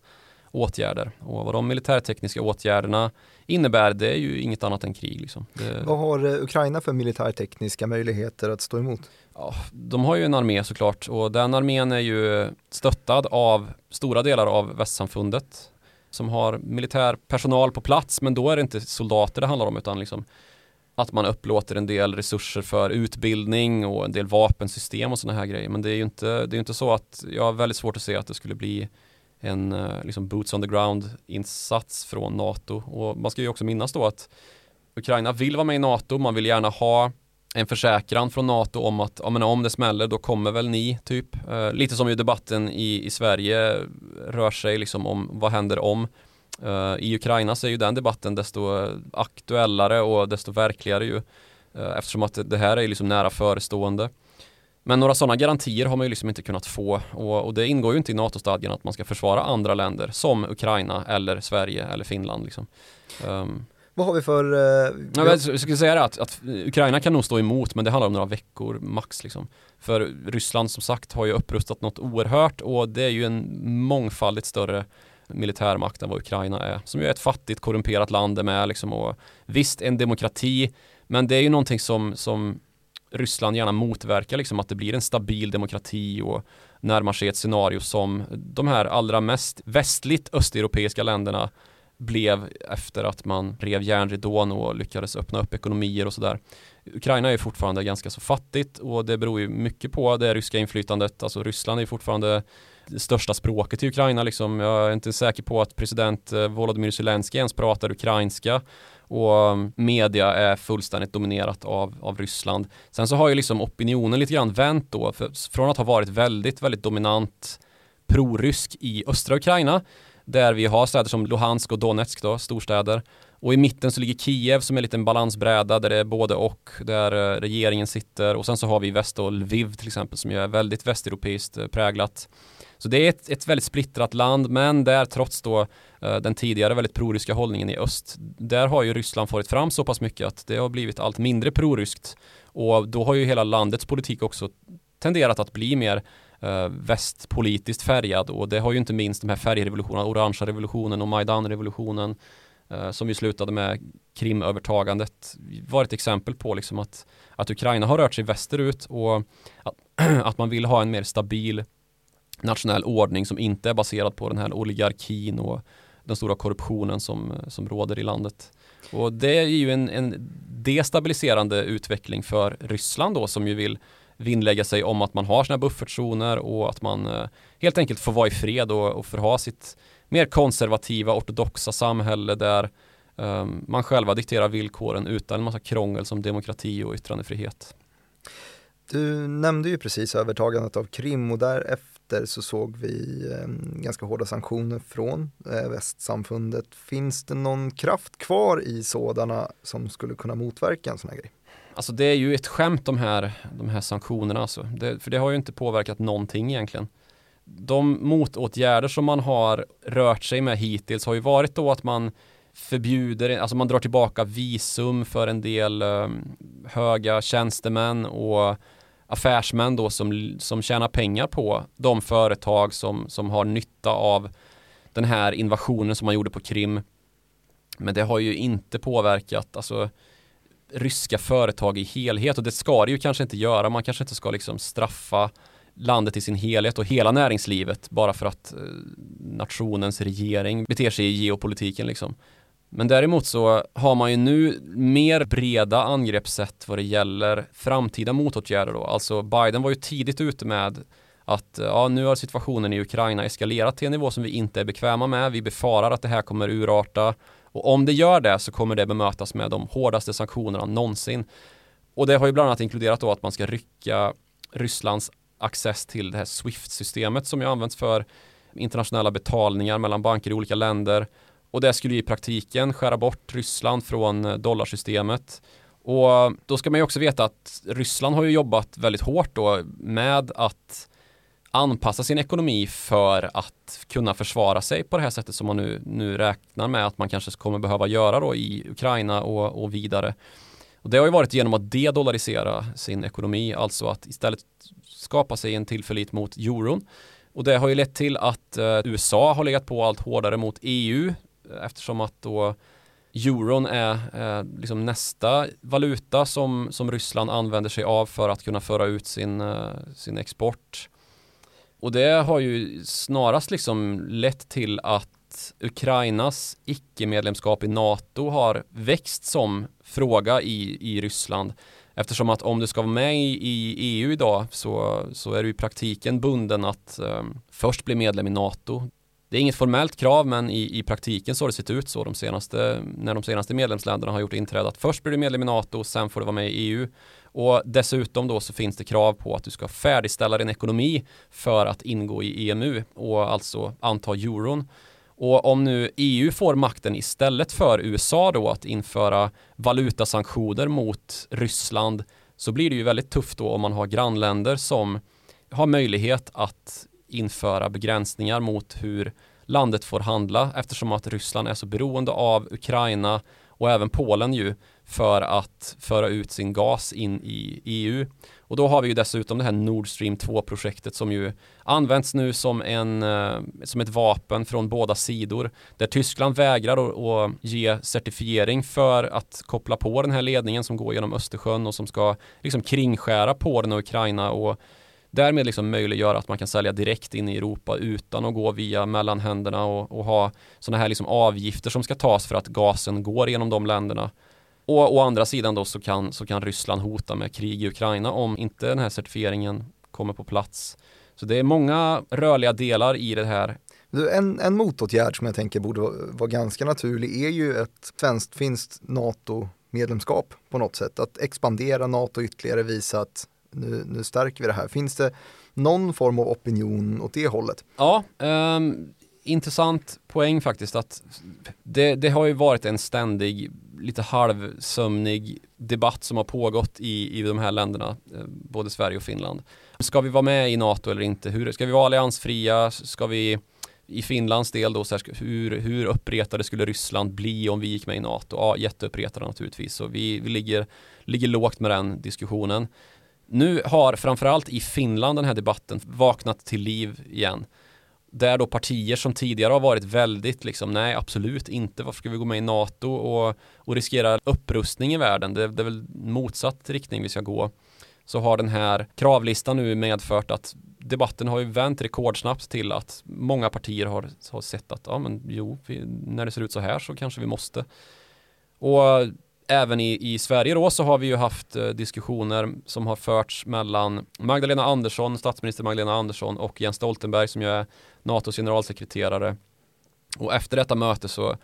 åtgärder. Och vad de militärtekniska åtgärderna innebär det är ju inget annat än krig. Liksom. Det... Vad har eh, Ukraina för militärtekniska möjligheter att stå emot? Ja, de har ju en armé såklart och den armén är ju stöttad av stora delar av västsamfundet som har militär personal på plats men då är det inte soldater det handlar om utan liksom att man upplåter en del resurser för utbildning och en del vapensystem och sådana här grejer. Men det är ju inte, det är inte så att jag har väldigt svårt att se att det skulle bli en eh, liksom boots on the ground insats från NATO. Och man ska ju också minnas då att Ukraina vill vara med i NATO, man vill gärna ha en försäkran från NATO om att ja, men om det smäller då kommer väl ni typ. Eh, lite som ju debatten i, i Sverige rör sig liksom om vad händer om. Uh, I Ukraina så är ju den debatten desto aktuellare och desto verkligare ju uh, eftersom att det här är liksom nära förestående. Men några sådana garantier har man ju liksom inte kunnat få och, och det ingår ju inte i NATO-stadgan att man ska försvara andra länder som Ukraina eller Sverige eller Finland. Liksom. Um, vad har vi för... Uh, ja, jag skulle säga det att, att, Ukraina kan nog stå emot men det handlar om några veckor max liksom. För Ryssland som sagt har ju upprustat något oerhört och det är ju en mångfaldigt större militärmakten, vad Ukraina är. Som ju är ett fattigt, korrumperat land med liksom och visst en demokrati, men det är ju någonting som, som Ryssland gärna motverkar, liksom att det blir en stabil demokrati och närmar sig ett scenario som de här allra mest västligt östeuropeiska länderna blev efter att man rev järnridån och lyckades öppna upp ekonomier och sådär. Ukraina är fortfarande ganska så fattigt och det beror ju mycket på det ryska inflytandet. Alltså Ryssland är fortfarande det största språket i Ukraina. Liksom. Jag är inte säker på att president eh, Volodymyr Zelensky ens pratar ukrainska och mm, media är fullständigt dominerat av, av Ryssland. Sen så har ju liksom opinionen lite grann vänt då, för, från att ha varit väldigt, väldigt dominant prorysk i östra Ukraina, där vi har städer som Luhansk och Donetsk då, storstäder. Och i mitten så ligger Kiev som är en liten balansbräda där det är både och, där eh, regeringen sitter. Och sen så har vi väst och Lviv till exempel som är väldigt västeuropeiskt eh, präglat. Så det är ett, ett väldigt splittrat land, men där trots då eh, den tidigare väldigt proryska hållningen i öst, där har ju Ryssland farit fram så pass mycket att det har blivit allt mindre proryskt. Och då har ju hela landets politik också tenderat att bli mer eh, västpolitiskt färgad och det har ju inte minst de här färgrevolutionerna, orangea revolutionen och Majdan-revolutionen eh, som ju slutade med Krimövertagandet varit exempel på liksom att, att Ukraina har rört sig västerut och att, att man vill ha en mer stabil nationell ordning som inte är baserad på den här oligarkin och den stora korruptionen som, som råder i landet. Och det är ju en, en destabiliserande utveckling för Ryssland då som ju vill vinnlägga sig om att man har sina buffertzoner och att man eh, helt enkelt får vara i fred och, och får ha sitt mer konservativa ortodoxa samhälle där eh, man själva dikterar villkoren utan en massa krångel som demokrati och yttrandefrihet. Du nämnde ju precis övertagandet av Krim och där därefter så såg vi eh, ganska hårda sanktioner från eh, västsamfundet. Finns det någon kraft kvar i sådana som skulle kunna motverka en sån här grej? Alltså det är ju ett skämt de här, de här sanktionerna alltså. Det, för det har ju inte påverkat någonting egentligen. De motåtgärder som man har rört sig med hittills har ju varit då att man förbjuder, alltså man drar tillbaka visum för en del um, höga tjänstemän och affärsmän då som, som tjänar pengar på de företag som, som har nytta av den här invasionen som man gjorde på Krim. Men det har ju inte påverkat, alltså ryska företag i helhet och det ska det ju kanske inte göra. Man kanske inte ska liksom straffa landet i sin helhet och hela näringslivet bara för att eh, nationens regering beter sig i geopolitiken liksom. Men däremot så har man ju nu mer breda angreppssätt vad det gäller framtida motåtgärder då. Alltså Biden var ju tidigt ute med att ja, nu har situationen i Ukraina eskalerat till en nivå som vi inte är bekväma med. Vi befarar att det här kommer urarta och om det gör det så kommer det bemötas med de hårdaste sanktionerna någonsin. Och det har ju bland annat inkluderat då att man ska rycka Rysslands access till det här Swift-systemet som ju används för internationella betalningar mellan banker i olika länder. Och det skulle i praktiken skära bort Ryssland från eh, dollarsystemet. Och eh, då ska man ju också veta att Ryssland har ju jobbat väldigt hårt då med att anpassa sin ekonomi för att kunna försvara sig på det här sättet som man nu, nu räknar med att man kanske kommer behöva göra då i Ukraina och, och vidare. Och det har ju varit genom att de-dollarisera sin ekonomi, alltså att istället skapa sig en tillförlit mot euron. Och det har ju lett till att eh, USA har legat på allt hårdare mot EU eftersom att då euron är eh, liksom nästa valuta som, som Ryssland använder sig av för att kunna föra ut sin, eh, sin export. Och det har ju snarast liksom lett till att Ukrainas icke-medlemskap i NATO har växt som fråga i, i Ryssland. Eftersom att om du ska vara med i, i EU idag så, så är du i praktiken bunden att eh, först bli medlem i NATO. Det är inget formellt krav men i, i praktiken så har det sett ut så de senaste, när de senaste medlemsländerna har gjort inträde att först blir du medlem i NATO sen får du vara med i EU. Och dessutom då så finns det krav på att du ska färdigställa din ekonomi för att ingå i EMU och alltså anta euron. Och om nu EU får makten istället för USA då att införa valutasanktioner mot Ryssland så blir det ju väldigt tufft då om man har grannländer som har möjlighet att införa begränsningar mot hur landet får handla eftersom att Ryssland är så beroende av Ukraina och även Polen ju för att föra ut sin gas in i EU. Och då har vi ju dessutom det här Nord Stream 2-projektet som ju används nu som, en, eh, som ett vapen från båda sidor. Där Tyskland vägrar att ge certifiering för att koppla på den här ledningen som går genom Östersjön och som ska liksom kringskära Polen och Ukraina och därmed liksom möjliggöra att man kan sälja direkt in i Europa utan att gå via mellanhänderna och, och ha sådana här liksom avgifter som ska tas för att gasen går genom de länderna. Och å andra sidan då så kan, så kan Ryssland hota med krig i Ukraina om inte den här certifieringen kommer på plats. Så det är många rörliga delar i det här. En, en motåtgärd som jag tänker borde vara ganska naturlig är ju ett svenskt-finskt NATO-medlemskap på något sätt. Att expandera NATO ytterligare, visa att nu, nu stärker vi det här. Finns det någon form av opinion åt det hållet? Ja, um, intressant poäng faktiskt att det, det, har ju varit en ständig, lite halvsömnig debatt som har pågått i, i de här länderna, ehm, både Sverige och Finland. Ska vi vara med i NATO eller inte? Hur, ska vi vara alliansfria? Ska vi i Finlands del då, så här, hur, hur uppretade skulle Ryssland bli om vi gick med i NATO? Ja, jätteuppretade naturligtvis. Så vi, vi ligger, ligger lågt med den diskussionen. Nu har framförallt i Finland den här debatten vaknat till liv igen. Där då partier som tidigare har varit väldigt liksom, nej absolut inte, varför ska vi gå med i NATO och, och riskera upprustning i världen? Det, det är väl motsatt riktning vi ska gå. Så har den här kravlistan nu medfört att debatten har ju vänt rekordsnabbt till att många partier har, har sett att ja men jo, vi, när det ser ut så här så kanske vi måste. Och även i, i Sverige då så har vi ju haft eh, diskussioner som har förts mellan Magdalena Andersson, statsminister Magdalena Andersson och Jens Stoltenberg som ju är NATOs generalsekreterare. Och efter detta möte så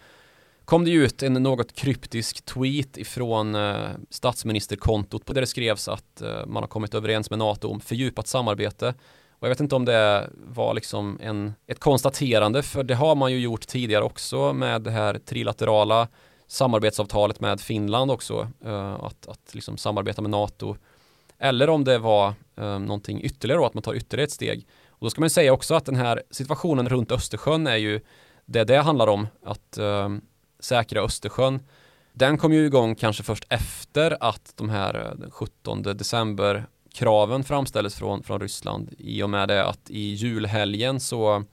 kom det ut en något kryptisk tweet ifrån eh, statsministerkontot där det skrevs att eh, man har kommit överens med NATO om fördjupat samarbete. Och jag vet inte om det var liksom en, ett konstaterande för det har man ju gjort tidigare också med det här trilaterala samarbetsavtalet med Finland också, eh, att, att liksom samarbeta med NATO. Eller om det var eh, någonting ytterligare då, att man tar ytterligare ett steg. Och då ska man säga också att den här situationen runt Östersjön är ju det det handlar om, att eh, säkra Östersjön. Den kom ju igång kanske först efter att de här den 17 december kraven framställdes från, från Ryssland i och med det att i julhelgen så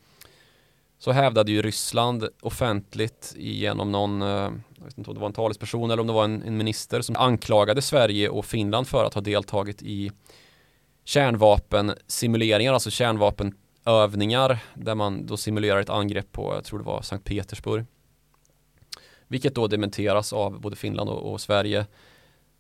så hävdade ju Ryssland offentligt genom någon, eh, jag vet inte om det var en talesperson eller om det var en, en minister som anklagade Sverige och Finland för att ha deltagit i kärnvapensimuleringar, alltså kärnvapenövningar där man då simulerar ett angrepp på, jag tror det var Sankt Petersburg. Vilket då dementeras av både Finland och, och Sverige.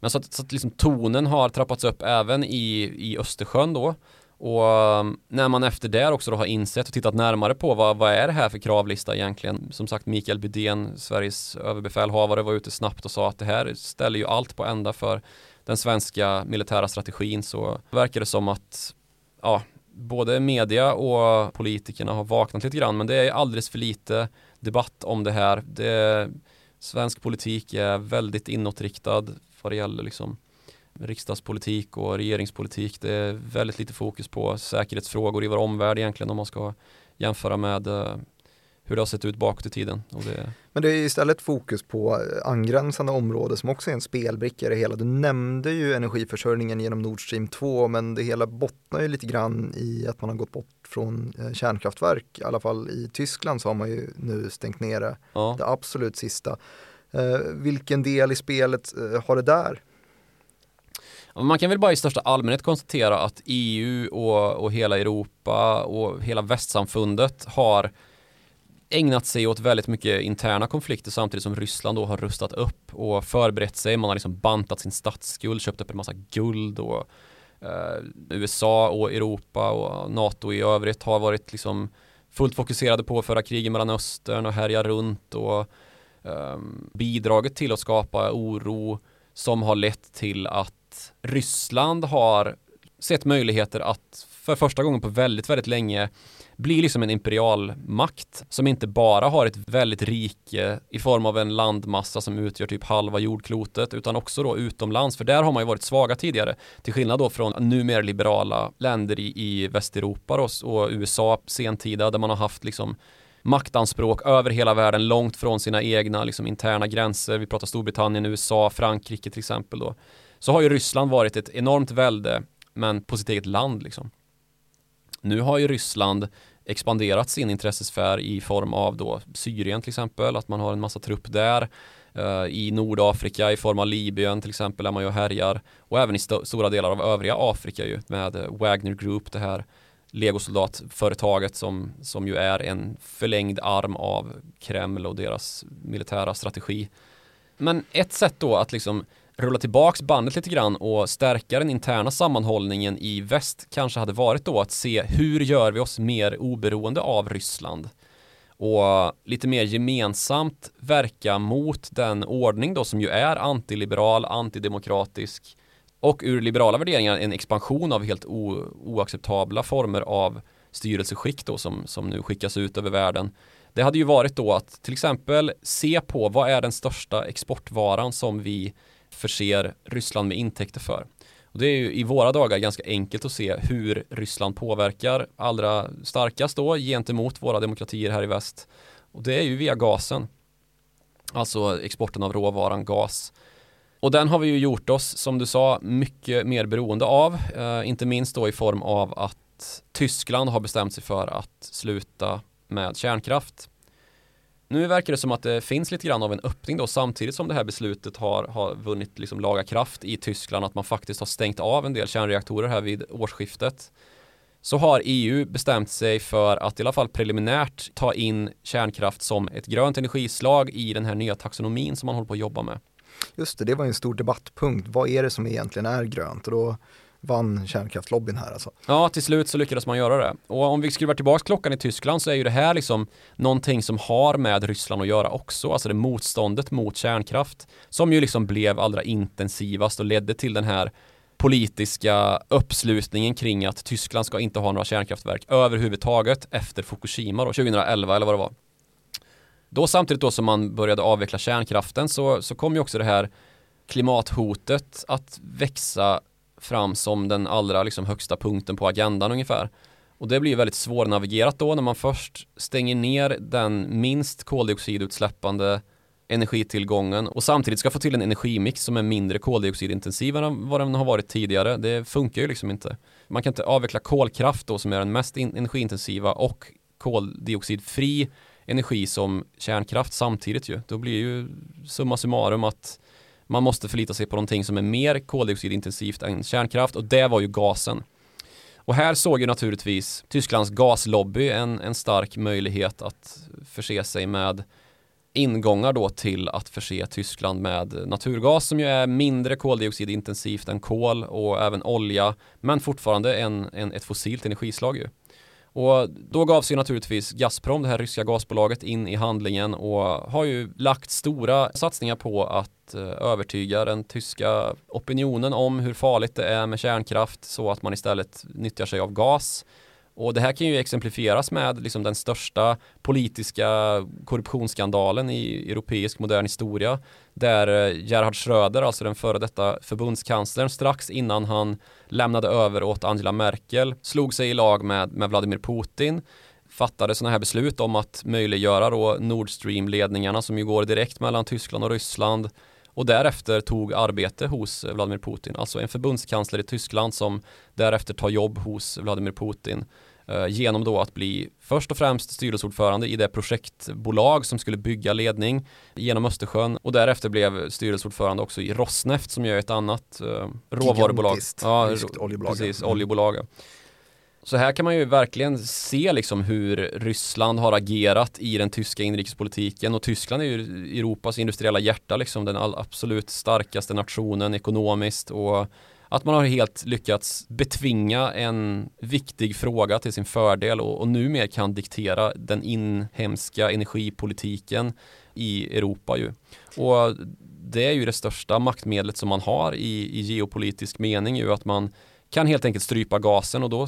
Men så att, så att liksom tonen har trappats upp även i, i Östersjön då. Och um, när man efter det också då har insett och tittat närmare på vad, vad är det här för kravlista egentligen? Som sagt Mikael Bydén, Sveriges överbefälhavare var ute snabbt och sa att det här ställer ju allt på ända för den svenska militära strategin så verkar det som att ja, både media och politikerna har vaknat lite grann men det är alldeles för lite debatt om det här. Det, svensk politik är väldigt inåtriktad vad det gäller liksom riksdagspolitik och regeringspolitik. Det är väldigt lite fokus på säkerhetsfrågor i vår omvärld egentligen om man ska jämföra med uh, hur det har sett ut bakåt i tiden. Det... Men det är istället fokus på angränsande områden som också är en spelbricka i det hela. Du nämnde ju energiförsörjningen genom Nord Stream 2 men det hela bottnar ju lite grann i att man har gått bort från eh, kärnkraftverk. I alla fall i Tyskland så har man ju nu stängt ner det, ja. det absolut sista. Eh, vilken del i spelet eh, har det där? Man kan väl bara i största allmänhet konstatera att EU och, och hela Europa och hela västsamfundet har ägnat sig åt väldigt mycket interna konflikter samtidigt som Ryssland då har rustat upp och förberett sig. Man har liksom bantat sin statsskuld, köpt upp en massa guld och eh, USA och Europa och NATO i övrigt har varit liksom fullt fokuserade på att föra krig i Mellanöstern och härja runt och eh, bidragit till att skapa oro som har lett till att Ryssland har sett möjligheter att för första gången på väldigt, väldigt länge bli liksom en imperialmakt som inte bara har ett väldigt rike i form av en landmassa som utgör typ halva jordklotet utan också då utomlands för där har man ju varit svaga tidigare till skillnad då från numera liberala länder i, i Västeuropa då, och USA sentida där man har haft liksom maktanspråk över hela världen långt från sina egna liksom interna gränser. Vi pratar Storbritannien, USA, Frankrike till exempel då så har ju Ryssland varit ett enormt välde men på sitt eget land liksom. Nu har ju Ryssland expanderat sin intressesfär i form av då Syrien till exempel, att man har en massa trupp där. Eh, I Nordafrika i form av Libyen till exempel där man ju härjar och även i st stora delar av övriga Afrika ju med Wagner Group, det här legosoldatföretaget som, som ju är en förlängd arm av Kreml och deras militära strategi. Men ett sätt då att liksom rulla tillbaks bandet lite grann och stärka den interna sammanhållningen i väst kanske hade varit då att se hur gör vi oss mer oberoende av Ryssland och lite mer gemensamt verka mot den ordning då som ju är antiliberal, antidemokratisk och ur liberala värderingar en expansion av helt oacceptabla former av styrelseskick då som, som nu skickas ut över världen. Det hade ju varit då att till exempel se på vad är den största exportvaran som vi förser Ryssland med intäkter för. Och det är ju i våra dagar ganska enkelt att se hur Ryssland påverkar allra starkast då gentemot våra demokratier här i väst. Och det är ju via gasen. Alltså exporten av råvaran gas. Och den har vi ju gjort oss, som du sa, mycket mer beroende av. Eh, inte minst då i form av att Tyskland har bestämt sig för att sluta med kärnkraft. Nu verkar det som att det finns lite grann av en öppning då samtidigt som det här beslutet har, har vunnit liksom laga kraft i Tyskland att man faktiskt har stängt av en del kärnreaktorer här vid årsskiftet. Så har EU bestämt sig för att i alla fall preliminärt ta in kärnkraft som ett grönt energislag i den här nya taxonomin som man håller på att jobba med. Just det, det var en stor debattpunkt. Vad är det som egentligen är grönt? Och då vann kärnkraftslobbyn här alltså. Ja, till slut så lyckades man göra det. Och om vi skruvar tillbaka klockan i Tyskland så är ju det här liksom någonting som har med Ryssland att göra också, alltså det motståndet mot kärnkraft som ju liksom blev allra intensivast och ledde till den här politiska uppslutningen kring att Tyskland ska inte ha några kärnkraftverk överhuvudtaget efter Fukushima då, 2011 eller vad det var. Då samtidigt då som man började avveckla kärnkraften så, så kom ju också det här klimathotet att växa fram som den allra liksom högsta punkten på agendan ungefär. Och det blir väldigt svårnavigerat då när man först stänger ner den minst koldioxidutsläppande energitillgången och samtidigt ska få till en energimix som är mindre koldioxidintensiv än vad den har varit tidigare. Det funkar ju liksom inte. Man kan inte avveckla kolkraft då som är den mest energiintensiva och koldioxidfri energi som kärnkraft samtidigt ju. Då blir ju summa summarum att man måste förlita sig på någonting som är mer koldioxidintensivt än kärnkraft och det var ju gasen. Och här såg ju naturligtvis Tysklands gaslobby en, en stark möjlighet att förse sig med ingångar då till att förse Tyskland med naturgas som ju är mindre koldioxidintensivt än kol och även olja men fortfarande en, en, ett fossilt energislag ju. Och då gav sig naturligtvis Gazprom, det här ryska gasbolaget, in i handlingen och har ju lagt stora satsningar på att eh, övertyga den tyska opinionen om hur farligt det är med kärnkraft så att man istället nyttjar sig av gas. Och det här kan ju exemplifieras med liksom den största politiska korruptionsskandalen i europeisk modern historia där eh, Gerhard Schröder, alltså den före detta förbundskanslern, strax innan han lämnade över åt Angela Merkel, slog sig i lag med, med Vladimir Putin fattade sådana här beslut om att möjliggöra då Nord Stream-ledningarna som ju går direkt mellan Tyskland och Ryssland och därefter tog arbete hos Vladimir Putin, alltså en förbundskansler i Tyskland som därefter tar jobb hos Vladimir Putin genom då att bli först och främst styrelseordförande i det projektbolag som skulle bygga ledning genom Östersjön och därefter blev styrelseordförande också i Rosneft som är ett annat uh, råvarubolag. Ja, oljebolag. Precis, mm. oljebolag. Så här kan man ju verkligen se liksom hur Ryssland har agerat i den tyska inrikespolitiken och Tyskland är ju Europas industriella hjärta liksom den absolut starkaste nationen ekonomiskt och att man har helt lyckats betvinga en viktig fråga till sin fördel och, och numera kan diktera den inhemska energipolitiken i Europa ju. Och det är ju det största maktmedlet som man har i, i geopolitisk mening ju att man kan helt enkelt strypa gasen och då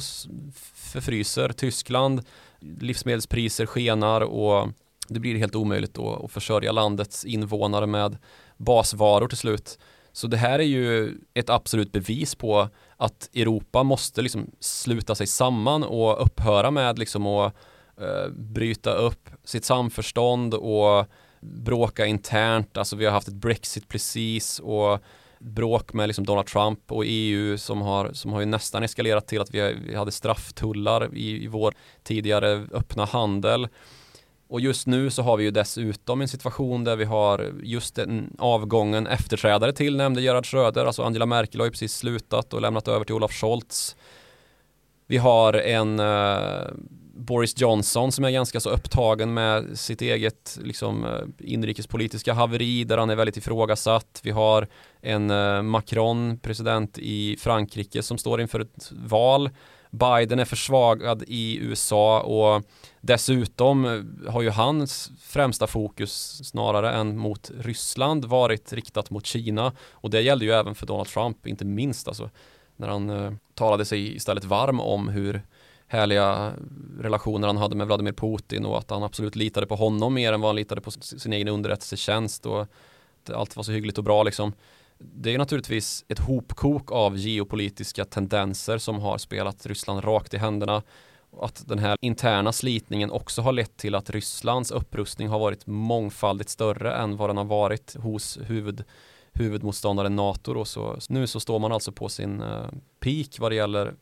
förfryser Tyskland, livsmedelspriser skenar och det blir helt omöjligt då att försörja landets invånare med basvaror till slut. Så det här är ju ett absolut bevis på att Europa måste liksom sluta sig samman och upphöra med liksom att uh, bryta upp sitt samförstånd och bråka internt. Alltså vi har haft ett Brexit precis och bråk med liksom Donald Trump och EU som har, som har ju nästan eskalerat till att vi, vi hade strafftullar i, i vår tidigare öppna handel. Och just nu så har vi ju dessutom en situation där vi har just den avgången efterträdare till nämnde Gerhard Schröder, alltså Angela Merkel har ju precis slutat och lämnat över till Olaf Scholz. Vi har en uh, Boris Johnson som är ganska så upptagen med sitt eget liksom, uh, inrikespolitiska haveri där han är väldigt ifrågasatt. Vi har en uh, Macron, president i Frankrike som står inför ett val. Biden är försvagad i USA och Dessutom eh, har ju hans främsta fokus snarare än mot Ryssland varit riktat mot Kina och det gällde ju även för Donald Trump, inte minst alltså när han eh, talade sig istället varm om hur härliga relationer han hade med Vladimir Putin och att han absolut litade på honom mer än vad han litade på sin egen underrättelsetjänst och att allt var så hyggligt och bra liksom. Det är naturligtvis ett hopkok av geopolitiska tendenser som har spelat Ryssland rakt i händerna att den här interna slitningen också har lett till att Rysslands upprustning har varit mångfaldigt större än vad den har varit hos huvud huvudmotståndaren NATO då, så nu så står man alltså på sin eh, peak vad det gäller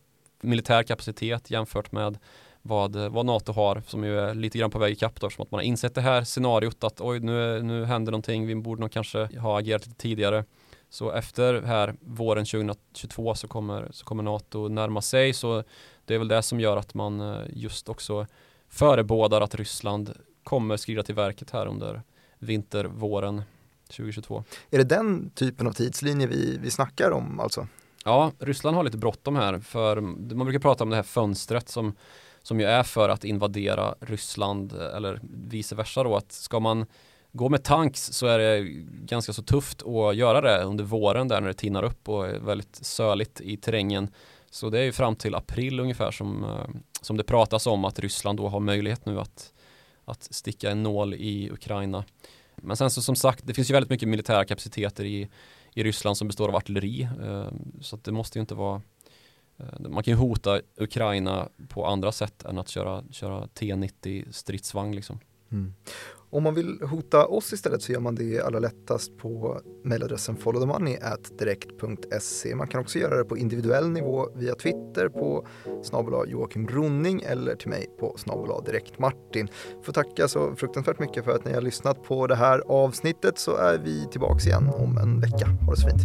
militär kapacitet jämfört med vad, vad NATO har som ju är lite grann på väg ikapp då som att man har insett det här scenariot att oj nu, nu händer någonting, vi borde nog kanske ha agerat lite tidigare. Så efter här våren 2022 så kommer, så kommer NATO närma sig så det är väl det som gör att man eh, just också förebådar att Ryssland kommer skrida till verket här under vinter, våren 2022. Är det den typen av tidslinje vi, vi snackar om alltså? Ja, Ryssland har lite bråttom här för man brukar prata om det här fönstret som, som ju är för att invadera Ryssland eller vice versa då att ska man gå med tanks så är det ganska så tufft att göra det under våren där när det tinnar upp och är väldigt söligt i terrängen. Så det är ju fram till april ungefär som, eh, som det pratas om att Ryssland då har möjlighet nu att, att sticka en nål i Ukraina. Men sen så som sagt, det finns ju väldigt mycket militära kapaciteter i, i Ryssland som består av artilleri. Eh, så det måste ju inte vara eh, man kan ju hota Ukraina på andra sätt än att köra, köra T90 stridsvagn liksom. Mm. Om man vill hota oss istället så gör man det allra lättast på mejladressen followthemoney.direkt.se. Man kan också göra det på individuell nivå via Twitter på snabel Joakim Ronning eller till mig på snabel direkt Martin. Får tacka så fruktansvärt mycket för att ni har lyssnat på det här avsnittet så är vi tillbaks igen om en vecka. Ha det så fint.